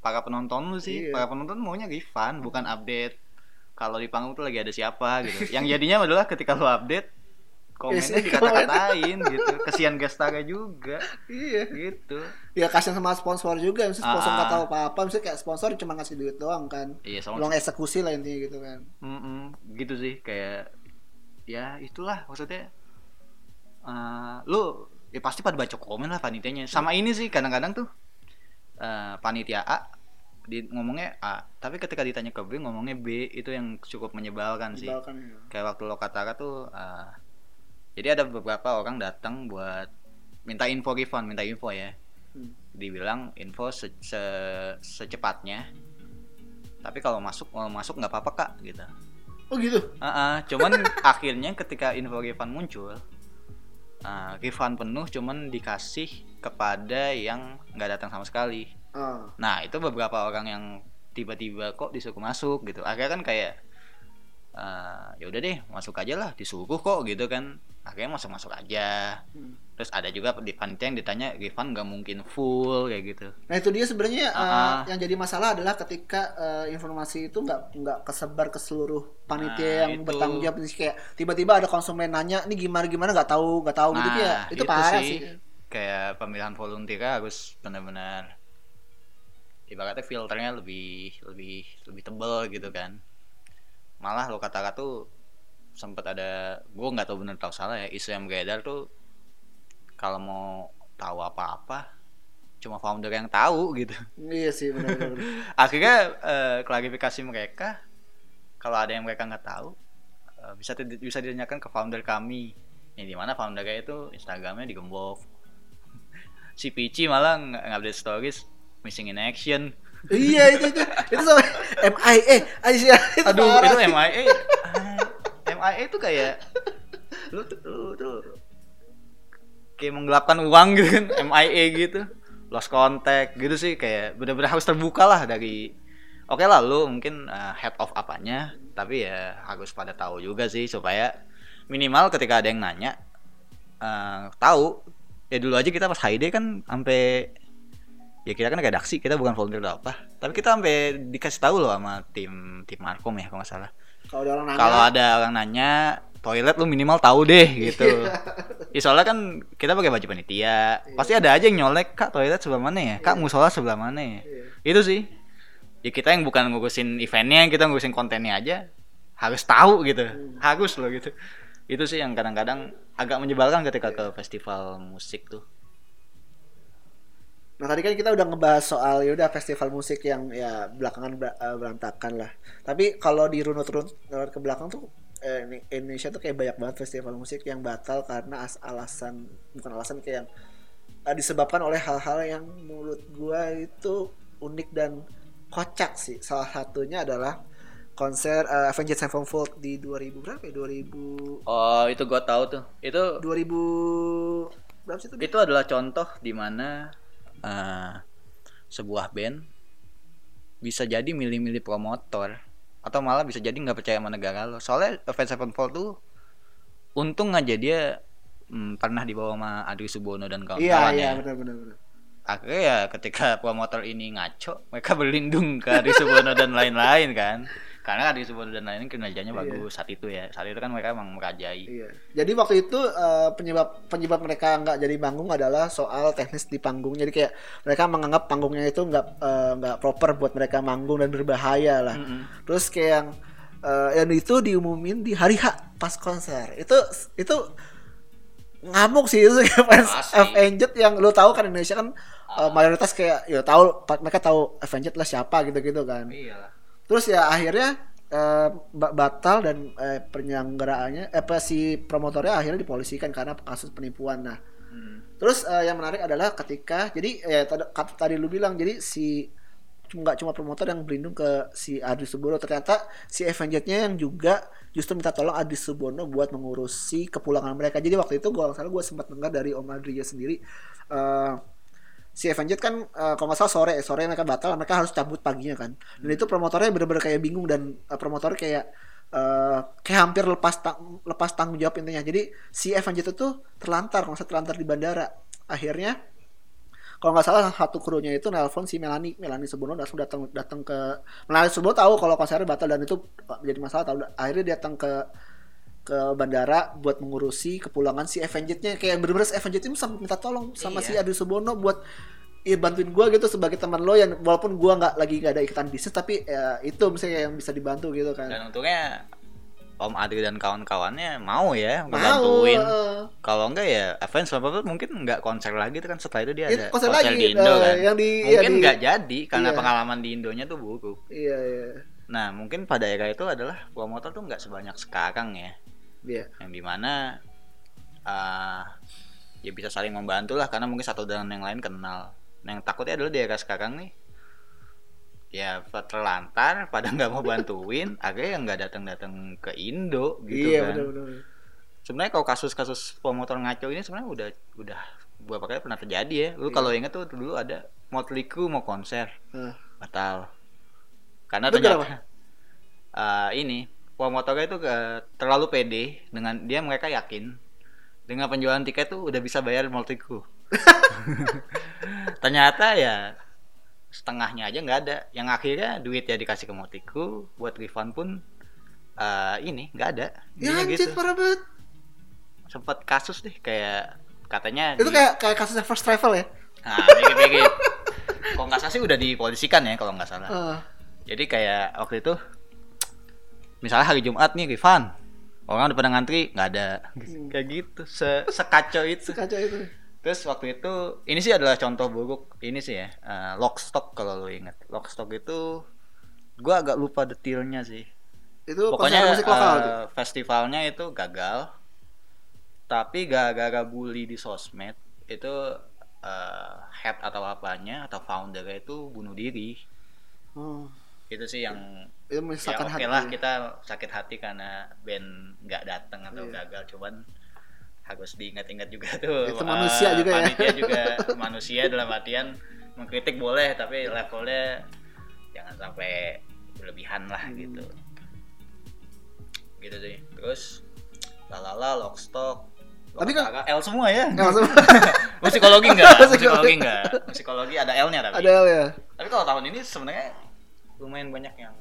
[SPEAKER 1] para penonton lu sih.
[SPEAKER 2] Iya.
[SPEAKER 1] Para penonton maunya refund bukan update. Kalau di panggung tuh lagi ada siapa gitu. (laughs) Yang jadinya adalah ketika lu update komennya
[SPEAKER 2] Yes,
[SPEAKER 1] dikata-katain (laughs) gitu. Kesian gestarnya juga
[SPEAKER 2] iya
[SPEAKER 1] gitu.
[SPEAKER 2] ya kasihan sama sponsor juga misalnya sponsor
[SPEAKER 1] Ah,
[SPEAKER 2] nggak
[SPEAKER 1] ah.
[SPEAKER 2] tahu apa-apa misalnya kayak sponsor cuma ngasih duit doang kan
[SPEAKER 1] Iya, sama
[SPEAKER 2] belum eksekusi lah intinya gitu kan
[SPEAKER 1] Mm-mm, gitu sih kayak ya itulah maksudnya eh, lu ya pasti pada baca komen lah panitianya sama ini sih kadang-kadang tuh eh, panitia A di ngomongnya A. Tapi ketika ditanya ke B ngomongnya B. Itu yang cukup menyebalkan sih.
[SPEAKER 2] Dibawakan, ya.
[SPEAKER 1] kayak waktu lo katakan tuh eh, jadi ada beberapa orang datang buat minta info refund minta info ya.
[SPEAKER 2] Hmm.
[SPEAKER 1] dibilang info se- se- secepatnya. Tapi kalau masuk mau masuk nggak apa-apa kak gitu.
[SPEAKER 2] Oh gitu?
[SPEAKER 1] Ah, ah, cuman (laughs) akhirnya ketika info refund muncul, ah, refund penuh cuman dikasih kepada yang nggak datang sama sekali.
[SPEAKER 2] Ah.
[SPEAKER 1] Nah itu beberapa orang yang tiba-tiba kok disuruh masuk gitu. Akhirnya kan kayak ah, ya udah deh masuk aja lah disuruh kok gitu kan. Akhirnya masuk-masuk aja.
[SPEAKER 2] Hmm.
[SPEAKER 1] Terus ada juga di panitia yang ditanya refund nggak mungkin full kayak gitu.
[SPEAKER 2] Nah itu dia sebenarnya uh,
[SPEAKER 1] Ah.
[SPEAKER 2] yang jadi masalah adalah ketika uh, informasi itu nggak nggak kesebar ke seluruh panitia
[SPEAKER 1] Nah,
[SPEAKER 2] yang
[SPEAKER 1] itu.
[SPEAKER 2] bertanggung jawab kayak tiba-tiba ada konsumen nanya ini gimana gimana nggak tahu nggak tahu gitu
[SPEAKER 1] Nah,
[SPEAKER 2] kayak itu,
[SPEAKER 1] itu
[SPEAKER 2] parah
[SPEAKER 1] sih.
[SPEAKER 2] sih.
[SPEAKER 1] kayak pemilihan volunteer harus benar-benar ibaratnya filternya lebih lebih lebih tebel gitu kan malah lo kata-kata tuh sempat ada gue nggak tahu bener tahu salah ya isu yang beredar tuh kalau mau tahu apa-apa cuma founder yang tahu gitu.
[SPEAKER 2] Iya sih benar-benar. (laughs)
[SPEAKER 1] akhirnya eh, klarifikasi mereka kalau ada yang mereka nggak tahu eh, bisa di- bisa ditanyakan ke founder kami. Yang di mana foundernya itu? Instagramnya digembok si Pici malah nggak update stories missing in action.
[SPEAKER 2] Iya itu itu itu sama MIA Aisyah itu
[SPEAKER 1] aduh itu. MIA MIA itu kayak lu tuh lu tuh kayak menggelapkan uang gitu kan (laughs) MIA gitu. Lost contact gitu sih kayak bener-bener harus terbuka lah dari oke lah lu mungkin uh, head of apanya tapi ya harus pada tahu juga sih supaya minimal ketika ada yang nanya uh, tahu ya dulu aja kita pas Haide kan sampai ya kita kan redaksi kita bukan volunteer atau apa. Tapi kita sampai dikasih tahu loh sama tim tim Markom ya kalau nggak salah.
[SPEAKER 2] Kalau ada orang nanya.
[SPEAKER 1] Kalau ada orang nanya toilet lu minimal tahu deh (laughs) gitu. Ya soalnya kan kita pakai baju panitia. Pasti ada aja yang nyolek kak toilet sebelah mana ya? Kak musola sebelah mana ya?
[SPEAKER 2] Iya.
[SPEAKER 1] itu sih. Ya kita yang bukan ngurusin eventnya kita ngurusin kontennya aja harus tahu gitu. Harus loh gitu. Itu sih yang kadang-kadang agak menyebalkan ketika ke festival musik tuh.
[SPEAKER 2] Nah tadi kan kita udah ngebahas soal ya udah festival musik yang ya belakangan eh, berantakan lah. Tapi kalau dirunut-runut runut ke belakang tuh eh, ini- Indonesia tuh kayak banyak banget festival musik yang batal karena as- alasan bukan alasan kayak yang eh, disebabkan oleh hal-hal yang menurut gua itu unik dan kocak sih. Salah satunya adalah konser uh, Avenged Sevenfold di 2000 berapa ya? 2000
[SPEAKER 1] Oh, itu gua tahu tuh. Itu
[SPEAKER 2] 2000 berapa sih itu?
[SPEAKER 1] itu adalah contoh di mana eh, sebuah band bisa jadi milih-milih promotor atau malah bisa jadi nggak percaya sama negara lo. Soalnya Avenged Sevenfold tuh untung aja dia mm, pernah dibawa sama Adri Subono dan
[SPEAKER 2] Iya,
[SPEAKER 1] kawan-kawan
[SPEAKER 2] iya,
[SPEAKER 1] ya.
[SPEAKER 2] benar benar benar.
[SPEAKER 1] Akhirnya ya ketika (laughs) promotor ini ngaco, mereka berlindung ke Adri Subono dan lain-lain kan. Karena Adri Subono dan lain-lain kinerjanya bagus saat itu ya. Saat itu kan mereka emang merajai.
[SPEAKER 2] Iya. Jadi waktu itu eh, penyebab penyebab mereka nggak jadi manggung adalah soal teknis di panggung. Jadi kayak mereka menganggap panggungnya itu nggak eh, nggak proper buat mereka manggung dan berbahaya lah.
[SPEAKER 1] Mm-mm.
[SPEAKER 2] Terus kayak yang eh, yang itu diumumin di hari H pas konser. Itu itu ngamuk sih itu fans
[SPEAKER 1] Pasti.
[SPEAKER 2] Avenged yang lo tahu kan Indonesia kan eh, mayoritas kayak ya tahu mereka tahu Avenged lah siapa gitu-gitu kan.
[SPEAKER 1] Iyalah.
[SPEAKER 2] Terus ya akhirnya eh, ba- batal dan eh, penyelenggaraannya eh apa si promotornya akhirnya dipolisikan karena kasus penipuan. Nah,
[SPEAKER 1] Hmm.
[SPEAKER 2] terus eh, yang menarik adalah ketika jadi ya tadi, lu bilang jadi si nggak cuma promotor yang berlindung ke si Adri Subono ternyata si Avenged-nya yang juga justru minta tolong Adri Subono buat mengurusi kepulangan mereka. Jadi waktu itu gua salah gue sempat dengar dari Om Adri sendiri eh, si Avenged kan eh, kalau nggak salah sore sore mereka batal mereka harus cabut paginya kan. Dan itu promotornya bener-bener kayak bingung dan eh, promotornya kayak eh, kayak hampir lepas tang- lepas tanggung jawab intinya. Jadi si Avenged itu terlantar kalau terlantar di bandara. Akhirnya kalau nggak salah satu krunya itu nelpon si Melani Melani Subono langsung datang datang ke Melani Subono tahu kalau konsernya batal dan itu menjadi masalah tahu. Akhirnya dia datang ke ke bandara buat mengurusi kepulangan si Avenged-nya kayak bener-bener si Avenged itu sampai minta tolong sama si
[SPEAKER 1] Iya.
[SPEAKER 2] Adi Subono buat ya bantuin gua gitu sebagai teman lo yang walaupun gua nggak lagi nggak ada ikatan bisnis tapi ya, itu misalnya yang bisa dibantu gitu kan
[SPEAKER 1] Dan untungnya Om Adri dan kawan-kawannya mau ya
[SPEAKER 2] mau
[SPEAKER 1] ngebantuin.
[SPEAKER 2] eh.
[SPEAKER 1] Kalau enggak ya Avenged Sevenfold mungkin nggak konser lagi tuh kan setelah itu dia
[SPEAKER 2] Itu
[SPEAKER 1] ada
[SPEAKER 2] konser
[SPEAKER 1] konser,
[SPEAKER 2] lagi,
[SPEAKER 1] di Indo
[SPEAKER 2] eh,
[SPEAKER 1] kan.
[SPEAKER 2] yang di-
[SPEAKER 1] mungkin
[SPEAKER 2] ya di-
[SPEAKER 1] nggak jadi karena
[SPEAKER 2] iya.
[SPEAKER 1] pengalaman di Indonya tuh buruk.
[SPEAKER 2] iya iya
[SPEAKER 1] Nah mungkin pada era itu adalah promotor tuh nggak sebanyak sekarang ya,
[SPEAKER 2] iya.
[SPEAKER 1] Yang di mana eh ya bisa saling membantu lah karena mungkin satu dengan yang lain kenal. Nah, yang takutnya adalah di era sekarang nih ya terlantar (laughs) pada nggak mau bantuin akhirnya nggak datang datang ke Indo gitu
[SPEAKER 2] iya
[SPEAKER 1] kan.
[SPEAKER 2] benar benar
[SPEAKER 1] sebenarnya kalau kasus-kasus promotor ngaco ini sebenarnya udah udah beberapa kali pernah terjadi ya. Lu
[SPEAKER 2] Iya.
[SPEAKER 1] kalau inget tuh dulu ada Motley Crue mau konser.
[SPEAKER 2] Nah,
[SPEAKER 1] batal karena
[SPEAKER 2] Itu
[SPEAKER 1] ternyata eh, (laughs) ini promotornya itu ke- terlalu pede dengan dia mereka yakin dengan penjualan tiket tuh udah bisa bayar Crue (laughs) ternyata ya setengahnya aja nggak ada. Yang akhirnya duit ya dikasih ke Crue buat refund pun eh, ini nggak ada.
[SPEAKER 2] Ya anjir parah banget.
[SPEAKER 1] Sempat kasus deh kayak katanya
[SPEAKER 2] itu
[SPEAKER 1] di-
[SPEAKER 2] kayak kayak kasusnya first travel ya?
[SPEAKER 1] Nah dikit-dikit. Kalau nggak salah sih udah dipolisikan ya kalau nggak salah.
[SPEAKER 2] Eh,
[SPEAKER 1] jadi kayak waktu itu misalnya hari Jumat nih Rifan. Orang udah pada ngantri nggak ada.
[SPEAKER 2] Hmm.
[SPEAKER 1] kayak gitu se sekacau itu.
[SPEAKER 2] Sekacau itu.
[SPEAKER 1] Terus waktu itu ini sih adalah contoh buruk ini sih ya eh, Lockstock kalau lo ingat. Lockstock itu gua agak lupa detailnya sih.
[SPEAKER 2] Itu
[SPEAKER 1] pokoknya
[SPEAKER 2] musik lokal tuh?
[SPEAKER 1] festivalnya itu gagal tapi gara-gara bully di sosmed itu eh, head atau apanya atau foundernya itu bunuh diri.
[SPEAKER 2] Oh,
[SPEAKER 1] itu sih yang
[SPEAKER 2] itu
[SPEAKER 1] ya
[SPEAKER 2] menyisakan
[SPEAKER 1] oke
[SPEAKER 2] hati.
[SPEAKER 1] lah kita sakit hati karena band nggak datang atau
[SPEAKER 2] Iya.
[SPEAKER 1] gagal cuman harus diingat-ingat juga tuh
[SPEAKER 2] Itu
[SPEAKER 1] eh,
[SPEAKER 2] manusia juga ya.
[SPEAKER 1] panitia juga (laughs) manusia dalam artian mengkritik boleh tapi levelnya jangan sampai berlebihan lah
[SPEAKER 2] Hmm.
[SPEAKER 1] gitu. Gitu sih. Terus lalala lockstock
[SPEAKER 2] Tapi kan-
[SPEAKER 1] L semua ya?
[SPEAKER 2] Nggak langsung
[SPEAKER 1] musikologi enggak (laughs)
[SPEAKER 2] Musikologi.
[SPEAKER 1] musikologi enggak musikologi ada L nya tapi.
[SPEAKER 2] Ada ya.
[SPEAKER 1] Tapi kalau tahun ini sebenarnya lumayan banyak yang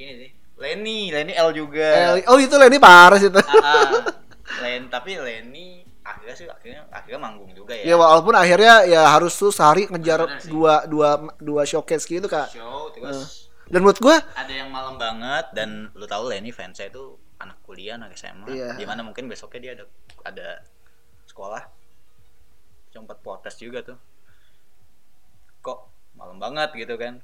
[SPEAKER 1] ini sih. Lenny Lenny L juga.
[SPEAKER 2] Eh, oh itu parah sih itu.
[SPEAKER 1] Ah, ah. (laughs) Len tapi Lenny akhirnya sih akhirnya akhirnya manggung juga
[SPEAKER 2] ya.
[SPEAKER 1] Ya
[SPEAKER 2] walaupun akhirnya ya harus tuh sehari ngejar dua dua dua showcase gitu kak.
[SPEAKER 1] Show terus
[SPEAKER 2] dan menurut gua
[SPEAKER 1] ada yang malam banget dan lu tahu Lenny fansnya itu anak kuliah anak SMA
[SPEAKER 2] Iya.
[SPEAKER 1] di mana mungkin besoknya dia ada ada sekolah. Sempat protes juga tuh. Kok malam banget gitu kan.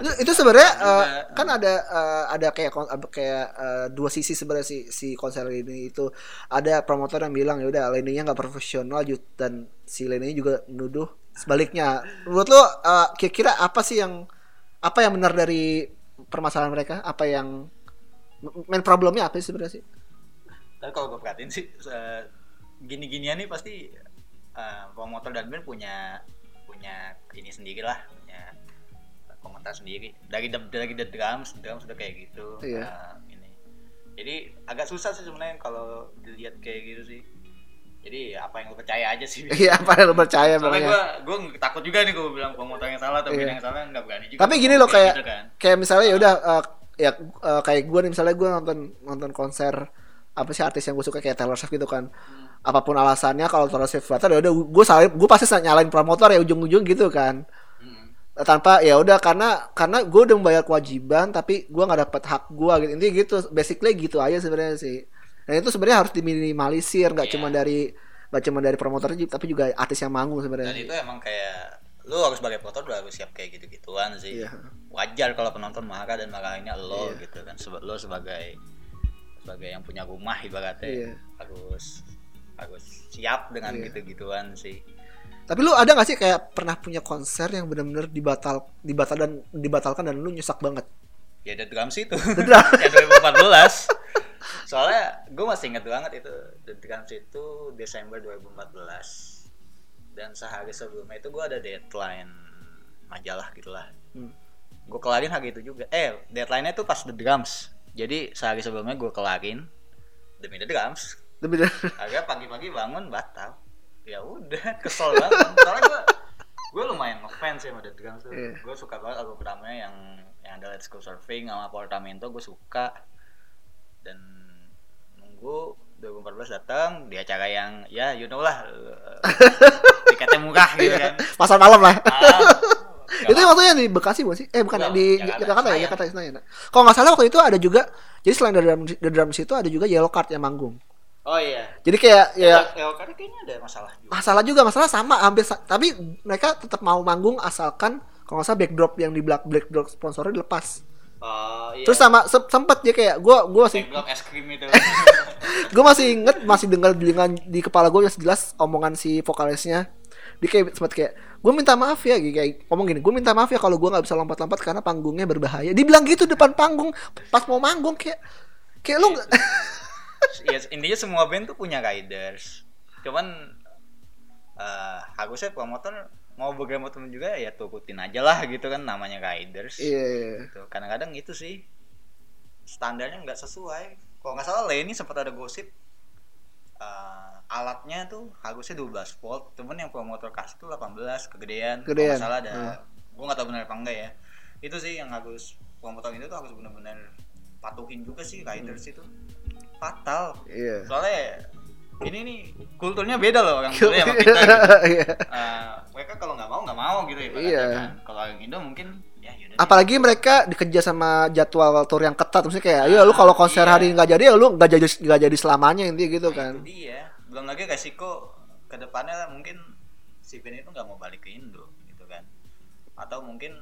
[SPEAKER 2] Itu, itu sebenarnya eh, kan ada eh, ada kayak kayak eh, dua sisi sebenarnya si si konser ini itu. Ada promotor yang bilang ya udah Lenny-nya nggak profesional dan si Lenny juga menuduh sebaliknya. Menurut lo uh, kira-kira apa sih yang apa yang benar dari permasalahan mereka? Apa yang main problemnya apa sih sebenarnya sih?
[SPEAKER 1] Tapi kalau gue perhatiin sih eh, gini-ginian nih pasti eh, promotor dan band punya punya ini sendiri lah komentar sendiri. Dari dari the drums drums sudah kayak gitu.
[SPEAKER 2] Iya.
[SPEAKER 1] eh, ini. Jadi agak susah sih sebenarnya kalau dilihat kayak gitu sih. Jadi apa yang lu percaya aja sih.
[SPEAKER 2] Iya apa yang lo percaya
[SPEAKER 1] soalnya gue gue takut juga nih gue bilang yang salah atau band
[SPEAKER 2] Iya.
[SPEAKER 1] yang salah nggak berani juga
[SPEAKER 2] Tapi gini loh, kayak-
[SPEAKER 1] gitu kan.
[SPEAKER 2] kayak misalnya ya udah uh, ya uh, kayak gue nih misalnya gue nonton nonton konser apa sih artis yang gue suka kayak Taylor Swift gitu kan. Apa pun alasannya kalau Taylor Swift batal ya udah gue salah gue pasti nyalain promotor ya ujung-ujung gitu kan. Tanpa ya udah karena karena gue udah membayar kewajiban tapi gue nggak dapet hak gue gitu intinya gitu basically gitu aja sebenarnya sih dan itu sebenarnya harus diminimalisir nggak
[SPEAKER 1] Iya.
[SPEAKER 2] cuma dari nggak cuma dari promotor tapi juga artis yang manggung
[SPEAKER 1] dan
[SPEAKER 2] sebenarnya
[SPEAKER 1] itu emang kayak lu harus sebagai promotor udah harus siap kayak gitu gituan sih
[SPEAKER 2] Iya.
[SPEAKER 1] wajar kalau penonton marah dan marahinnya lo
[SPEAKER 2] Iya.
[SPEAKER 1] gitu kan Seba- lo sebagai sebagai yang punya rumah ibaratnya
[SPEAKER 2] Iya.
[SPEAKER 1] harus harus siap dengan
[SPEAKER 2] Iya.
[SPEAKER 1] gitu gituan sih
[SPEAKER 2] Tapi lu ada gak sih kayak pernah punya konser yang benar-benar dibatal dibatal dan dibatalkan dan lu nyesek banget?
[SPEAKER 1] ya The Drums itu.
[SPEAKER 2] Drums. (laughs)
[SPEAKER 1] yang 2014 soalnya gue masih inget banget itu The Drums itu Desember 2014 dan sehari sebelumnya itu gue ada deadline majalah gitulah
[SPEAKER 2] Hmm.
[SPEAKER 1] gue kelarin hari itu juga. Eh deadline-nya tuh pas The Drums. Jadi sehari sebelumnya gue kelarin demi The Drums.
[SPEAKER 2] Tapi
[SPEAKER 1] agak pagi-pagi bangun batal ya udah kesel banget soalnya gue gue lumayan ngefans ya sama The Drums tuh
[SPEAKER 2] Iya.
[SPEAKER 1] gue suka banget album pertamanya yang yang ada Let's Go Surfing sama Portamento gue suka dan nunggu 2014 datang di acara yang ya you know lah (laughs) tiketnya murah gitu kan
[SPEAKER 2] pasar malam lah.
[SPEAKER 1] Ah, (laughs)
[SPEAKER 2] itu yang waktu yang di Bekasi bukan sih? Eh bukan
[SPEAKER 1] Enggak,
[SPEAKER 2] di
[SPEAKER 1] Jakarta,
[SPEAKER 2] Jakarta ya. Jakarta Senayan. Kalau nggak salah waktu itu ada juga jadi selain dari drum, The Drums itu ada juga Yellow Card yang manggung.
[SPEAKER 1] Oh iya.
[SPEAKER 2] Jadi kayak ya
[SPEAKER 1] ya karena kayaknya ada masalah juga.
[SPEAKER 2] Masalah juga masalah sama hampir tapi mereka tetap mau manggung asalkan kalau nggak salah backdrop yang di black backdrop sponsornya dilepas.
[SPEAKER 1] oh iya.
[SPEAKER 2] Terus sama se- sempet dia kayak gua gua masih
[SPEAKER 1] Backdrop es krim itu. (laughs)
[SPEAKER 2] Gue masih inget masih dengar dengan di kepala gue yang jelas omongan si vokalisnya. Dia kayak sempat kayak gue minta maaf ya gitu, kayak ngomong gini gue minta maaf ya kalau gue nggak bisa lompat-lompat karena panggungnya berbahaya. Dibilang gitu depan panggung pas mau manggung kayak kayak lu
[SPEAKER 1] ya intinya semua band tuh punya riders cuman eh harusnya promotor mau bagaimanapun juga ya turutin aja lah gitu kan namanya riders
[SPEAKER 2] iya iya.
[SPEAKER 1] gitu. kadang-kadang itu sih standarnya nggak sesuai kalau nggak salah Lenny sempat ada gosip eh, alatnya tuh harusnya 12 volt cuman yang promotor kasih tuh 18 kegedean kalau
[SPEAKER 2] Kegedean.
[SPEAKER 1] nggak salah ada
[SPEAKER 2] Hmm.
[SPEAKER 1] gue nggak tahu benar apa enggak ya itu sih yang harus promotor itu tuh harus benar-benar patuhin juga sih riders itu fatal
[SPEAKER 2] iya
[SPEAKER 1] soalnya ini nih kulturnya beda loh orang Korea sama kita gitu. (laughs)
[SPEAKER 2] Iya.
[SPEAKER 1] Eh, mereka kalau nggak mau nggak mau gitu ya
[SPEAKER 2] Iya.
[SPEAKER 1] kan. kalau yang Indo mungkin ya yaudah deh.
[SPEAKER 2] apalagi mereka dikejar sama jadwal tour yang ketat maksudnya kayak ya lu kalau konser
[SPEAKER 1] Iya.
[SPEAKER 2] hari ini nggak jadi ya lu nggak jadi nggak jadi selamanya intinya gitu
[SPEAKER 1] Nah,
[SPEAKER 2] kan
[SPEAKER 1] itu dia belum lagi resiko ke depannya mungkin si band itu nggak mau balik ke Indo gitu kan atau mungkin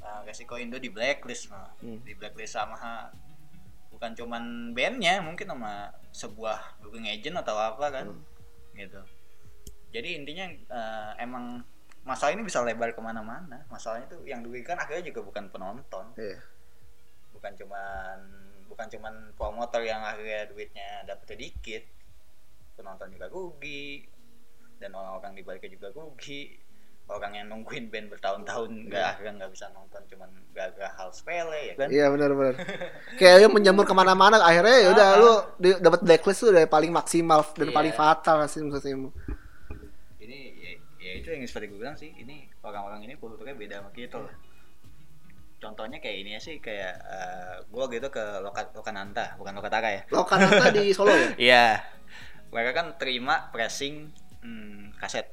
[SPEAKER 1] uh, resiko Indo di blacklist nah.
[SPEAKER 2] Hmm.
[SPEAKER 1] di blacklist sama bukan cuman bandnya mungkin sama sebuah booking agent atau apa kan
[SPEAKER 2] Hmm.
[SPEAKER 1] gitu. Jadi intinya uh, emang masalah ini bisa lebar ke mana-mana. Masalahnya tuh yang dirugikan akhirnya juga bukan penonton.
[SPEAKER 2] Iya.
[SPEAKER 1] bukan cuman bukan cuman promotor yang akhirnya duitnya dapetnya dikit penonton juga rugi dan orang-orang di baliknya juga rugi orang yang nungguin band bertahun-tahun nggak akhirnya nggak bisa nonton cuman gara-gara hal sepele ya kan
[SPEAKER 2] Iya benar benar. Kayak lu menjamur ke mana-mana akhirnya ya udah
[SPEAKER 1] Ah.
[SPEAKER 2] lu di- dapat blacklist tuh dari paling maksimal dan
[SPEAKER 1] Iya.
[SPEAKER 2] paling fatal sih maksudnya.
[SPEAKER 1] ini ya, ya itu yang seperti gue bilang sih ini orang-orang ini kulturnya beda sama kita loh contohnya kayak ini sih kayak eh, gue gitu ke Loka, Lokananta bukan Lokatara ya
[SPEAKER 2] Lokananta di Solo ya? (laughs)
[SPEAKER 1] Iya mereka kan terima pressing hmm, kaset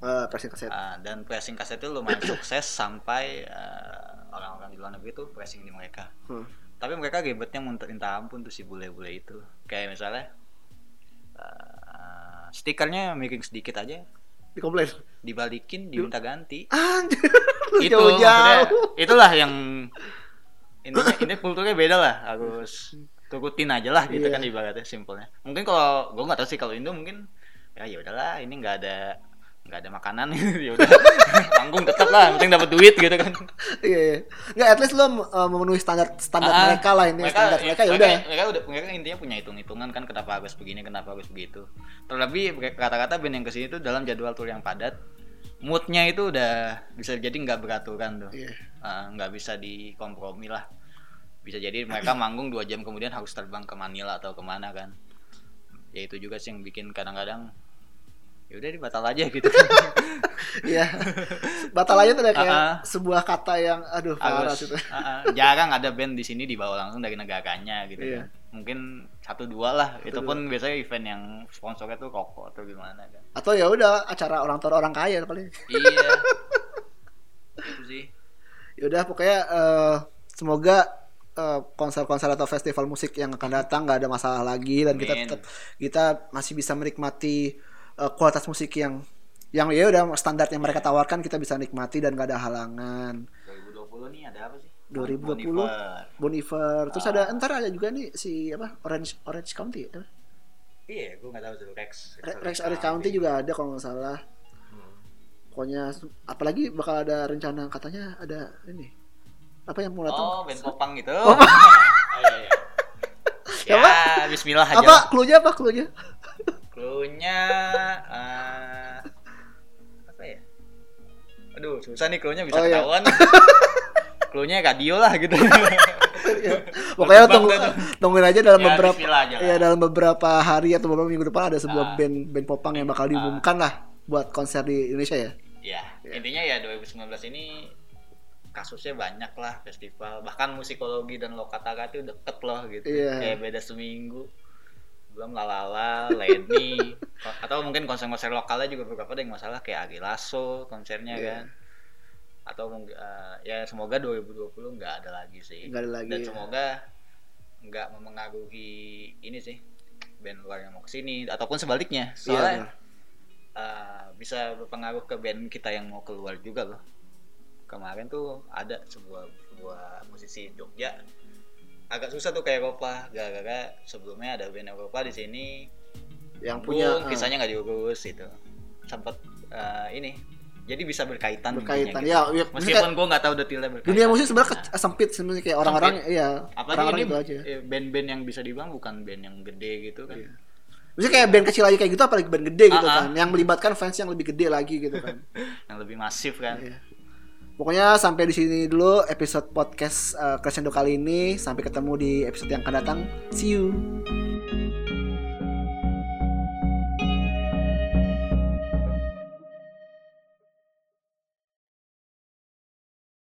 [SPEAKER 2] Eh, pressing kaset.
[SPEAKER 1] Ah, dan pressing kaset itu lumayan sukses sampai eh, orang-orang di luar negeri tuh pressing di mereka.
[SPEAKER 2] Hmm.
[SPEAKER 1] Tapi mereka ribetnya minta ampun tuh si bule-bule itu. Kayak misalnya eh, stikernya miring sedikit aja,
[SPEAKER 2] Dikomplain.
[SPEAKER 1] dibalikin, diminta ganti.
[SPEAKER 2] Anjir. (laughs)
[SPEAKER 1] Itu maksudnya,
[SPEAKER 2] jauh-jauh.
[SPEAKER 1] itulah yang intinya ini kulturnya beda lah harus turutin aja lah gitu
[SPEAKER 2] Iya.
[SPEAKER 1] kan ibaratnya simpelnya mungkin kalau gue nggak tahu sih kalau Indo mungkin ya ya udahlah ini nggak ada nggak ada makanan. (laughs) Ya udah. Manggung tetap lah penting dapat duit gitu kan.
[SPEAKER 2] Iya, iya. Nggak, at least lo uh, memenuhi standar standar
[SPEAKER 1] Ah,
[SPEAKER 2] mereka lah ini standar mereka. Ya udah.
[SPEAKER 1] mereka udah mereka intinya punya hitung hitungan kan kenapa harus begini kenapa harus begitu. Terlebih kata-kata band yang ke sini tuh dalam jadwal tour yang padat moodnya itu udah bisa jadi nggak beraturan tuh.
[SPEAKER 2] Iya.
[SPEAKER 1] Ah, nggak bisa dikompromi lah. Bisa jadi mereka manggung dua jam kemudian harus terbang ke Manila atau ke mana kan. Ya itu juga sih yang bikin kadang-kadang ya udah dibatal aja gitu (laughs)
[SPEAKER 2] Iya. Batal aja tuh kayak
[SPEAKER 1] ah.
[SPEAKER 2] sebuah kata yang aduh parah gitu.
[SPEAKER 1] ah. jarang ada band di sini dibawa langsung dari negaranya gitu
[SPEAKER 2] Iya.
[SPEAKER 1] kan mungkin satu dua lah itu pun biasanya event yang sponsornya tuh rokok atau gimana kan
[SPEAKER 2] Atau ya udah acara orang tua orang kaya paling.
[SPEAKER 1] iya (laughs) itu sih
[SPEAKER 2] Ya udah pokoknya eh, semoga eh, konser-konser atau festival musik yang akan datang nggak ada masalah lagi dan kita
[SPEAKER 1] Amin.
[SPEAKER 2] tetap kita masih bisa menikmati eh, kualitas musik yang yang ya udah standar yang mereka tawarkan kita bisa nikmati dan gak ada halangan.
[SPEAKER 1] 2020 nih ada apa sih
[SPEAKER 2] 2020
[SPEAKER 1] Bonifer.
[SPEAKER 2] Bon Iver. Terus
[SPEAKER 1] Ah.
[SPEAKER 2] ada entar ada juga nih si apa Orange Orange County. apa?
[SPEAKER 1] iya gue nggak tahu tuh Rex
[SPEAKER 2] Re- Rex Orange County juga ada kalau nggak salah.
[SPEAKER 1] Hmm.
[SPEAKER 2] Pokoknya apalagi bakal ada rencana katanya ada ini apa yang mau datang?
[SPEAKER 1] oh band popang gitu
[SPEAKER 2] Oh. (laughs)
[SPEAKER 1] Oh, iya, iya. ya
[SPEAKER 2] Apa?
[SPEAKER 1] Bismillah aja
[SPEAKER 2] apa klunya apa klunya?
[SPEAKER 1] Cluenya eh, apa ya? Aduh, susah nih cluenya bisa
[SPEAKER 2] Oh, iya.
[SPEAKER 1] ketahuan. cluenya radio lah gitu.
[SPEAKER 2] Ya. Pokoknya tunggu, tungguin aja dalam
[SPEAKER 1] Ya,
[SPEAKER 2] beberapa
[SPEAKER 1] aja
[SPEAKER 2] ya dalam beberapa hari atau beberapa minggu depan ada sebuah
[SPEAKER 1] Ah.
[SPEAKER 2] band band popang yang bakal diumumkan lah buat konser di Indonesia ya.
[SPEAKER 1] ya, intinya ya 2019 ini kasusnya banyak lah festival bahkan musikologi dan lokataka itu deket loh gitu
[SPEAKER 2] Iya.
[SPEAKER 1] kayak beda seminggu belum lalala Leni ko- atau mungkin konser-konser lokalnya juga beberapa ada yang masalah kayak Ari Lasso konsernya
[SPEAKER 2] Iya.
[SPEAKER 1] kan atau eh, ya semoga 2020 nggak ada lagi sih
[SPEAKER 2] Nggak ada lagi,
[SPEAKER 1] dan
[SPEAKER 2] ya.
[SPEAKER 1] semoga nggak memengaruhi ini sih band luar yang mau ke sini ataupun sebaliknya
[SPEAKER 2] Iya,
[SPEAKER 1] soalnya
[SPEAKER 2] benar.
[SPEAKER 1] eh, bisa berpengaruh ke band kita yang mau keluar juga loh kemarin tuh ada sebuah sebuah musisi Jogja agak susah tuh kayak Eropa gara-gara sebelumnya ada band Eropa di sini
[SPEAKER 2] yang punya ah,
[SPEAKER 1] kisahnya nggak diurus itu sempat eh, ini jadi bisa berkaitan
[SPEAKER 2] berkaitan ya, ya
[SPEAKER 1] gitu.
[SPEAKER 2] maksudnya
[SPEAKER 1] meskipun gue nggak tahu detailnya berkaitan
[SPEAKER 2] dunia musik sebenarnya ke- sempit sebenarnya kayak orang-orang iya
[SPEAKER 1] apalagi
[SPEAKER 2] orang-orang
[SPEAKER 1] ini
[SPEAKER 2] itu aja.
[SPEAKER 1] eh, band-band yang bisa dibilang bukan band yang gede gitu kan
[SPEAKER 2] Iya. Maksudnya kayak band kecil aja kayak gitu apalagi band gede gitu
[SPEAKER 1] Ah, ah.
[SPEAKER 2] kan yang melibatkan fans yang lebih gede lagi gitu kan. (laughs)
[SPEAKER 1] yang lebih masif kan
[SPEAKER 2] Iya. Pokoknya sampai di sini dulu episode podcast uh, Crescendo kali ini. Sampai ketemu di episode yang akan datang. See you.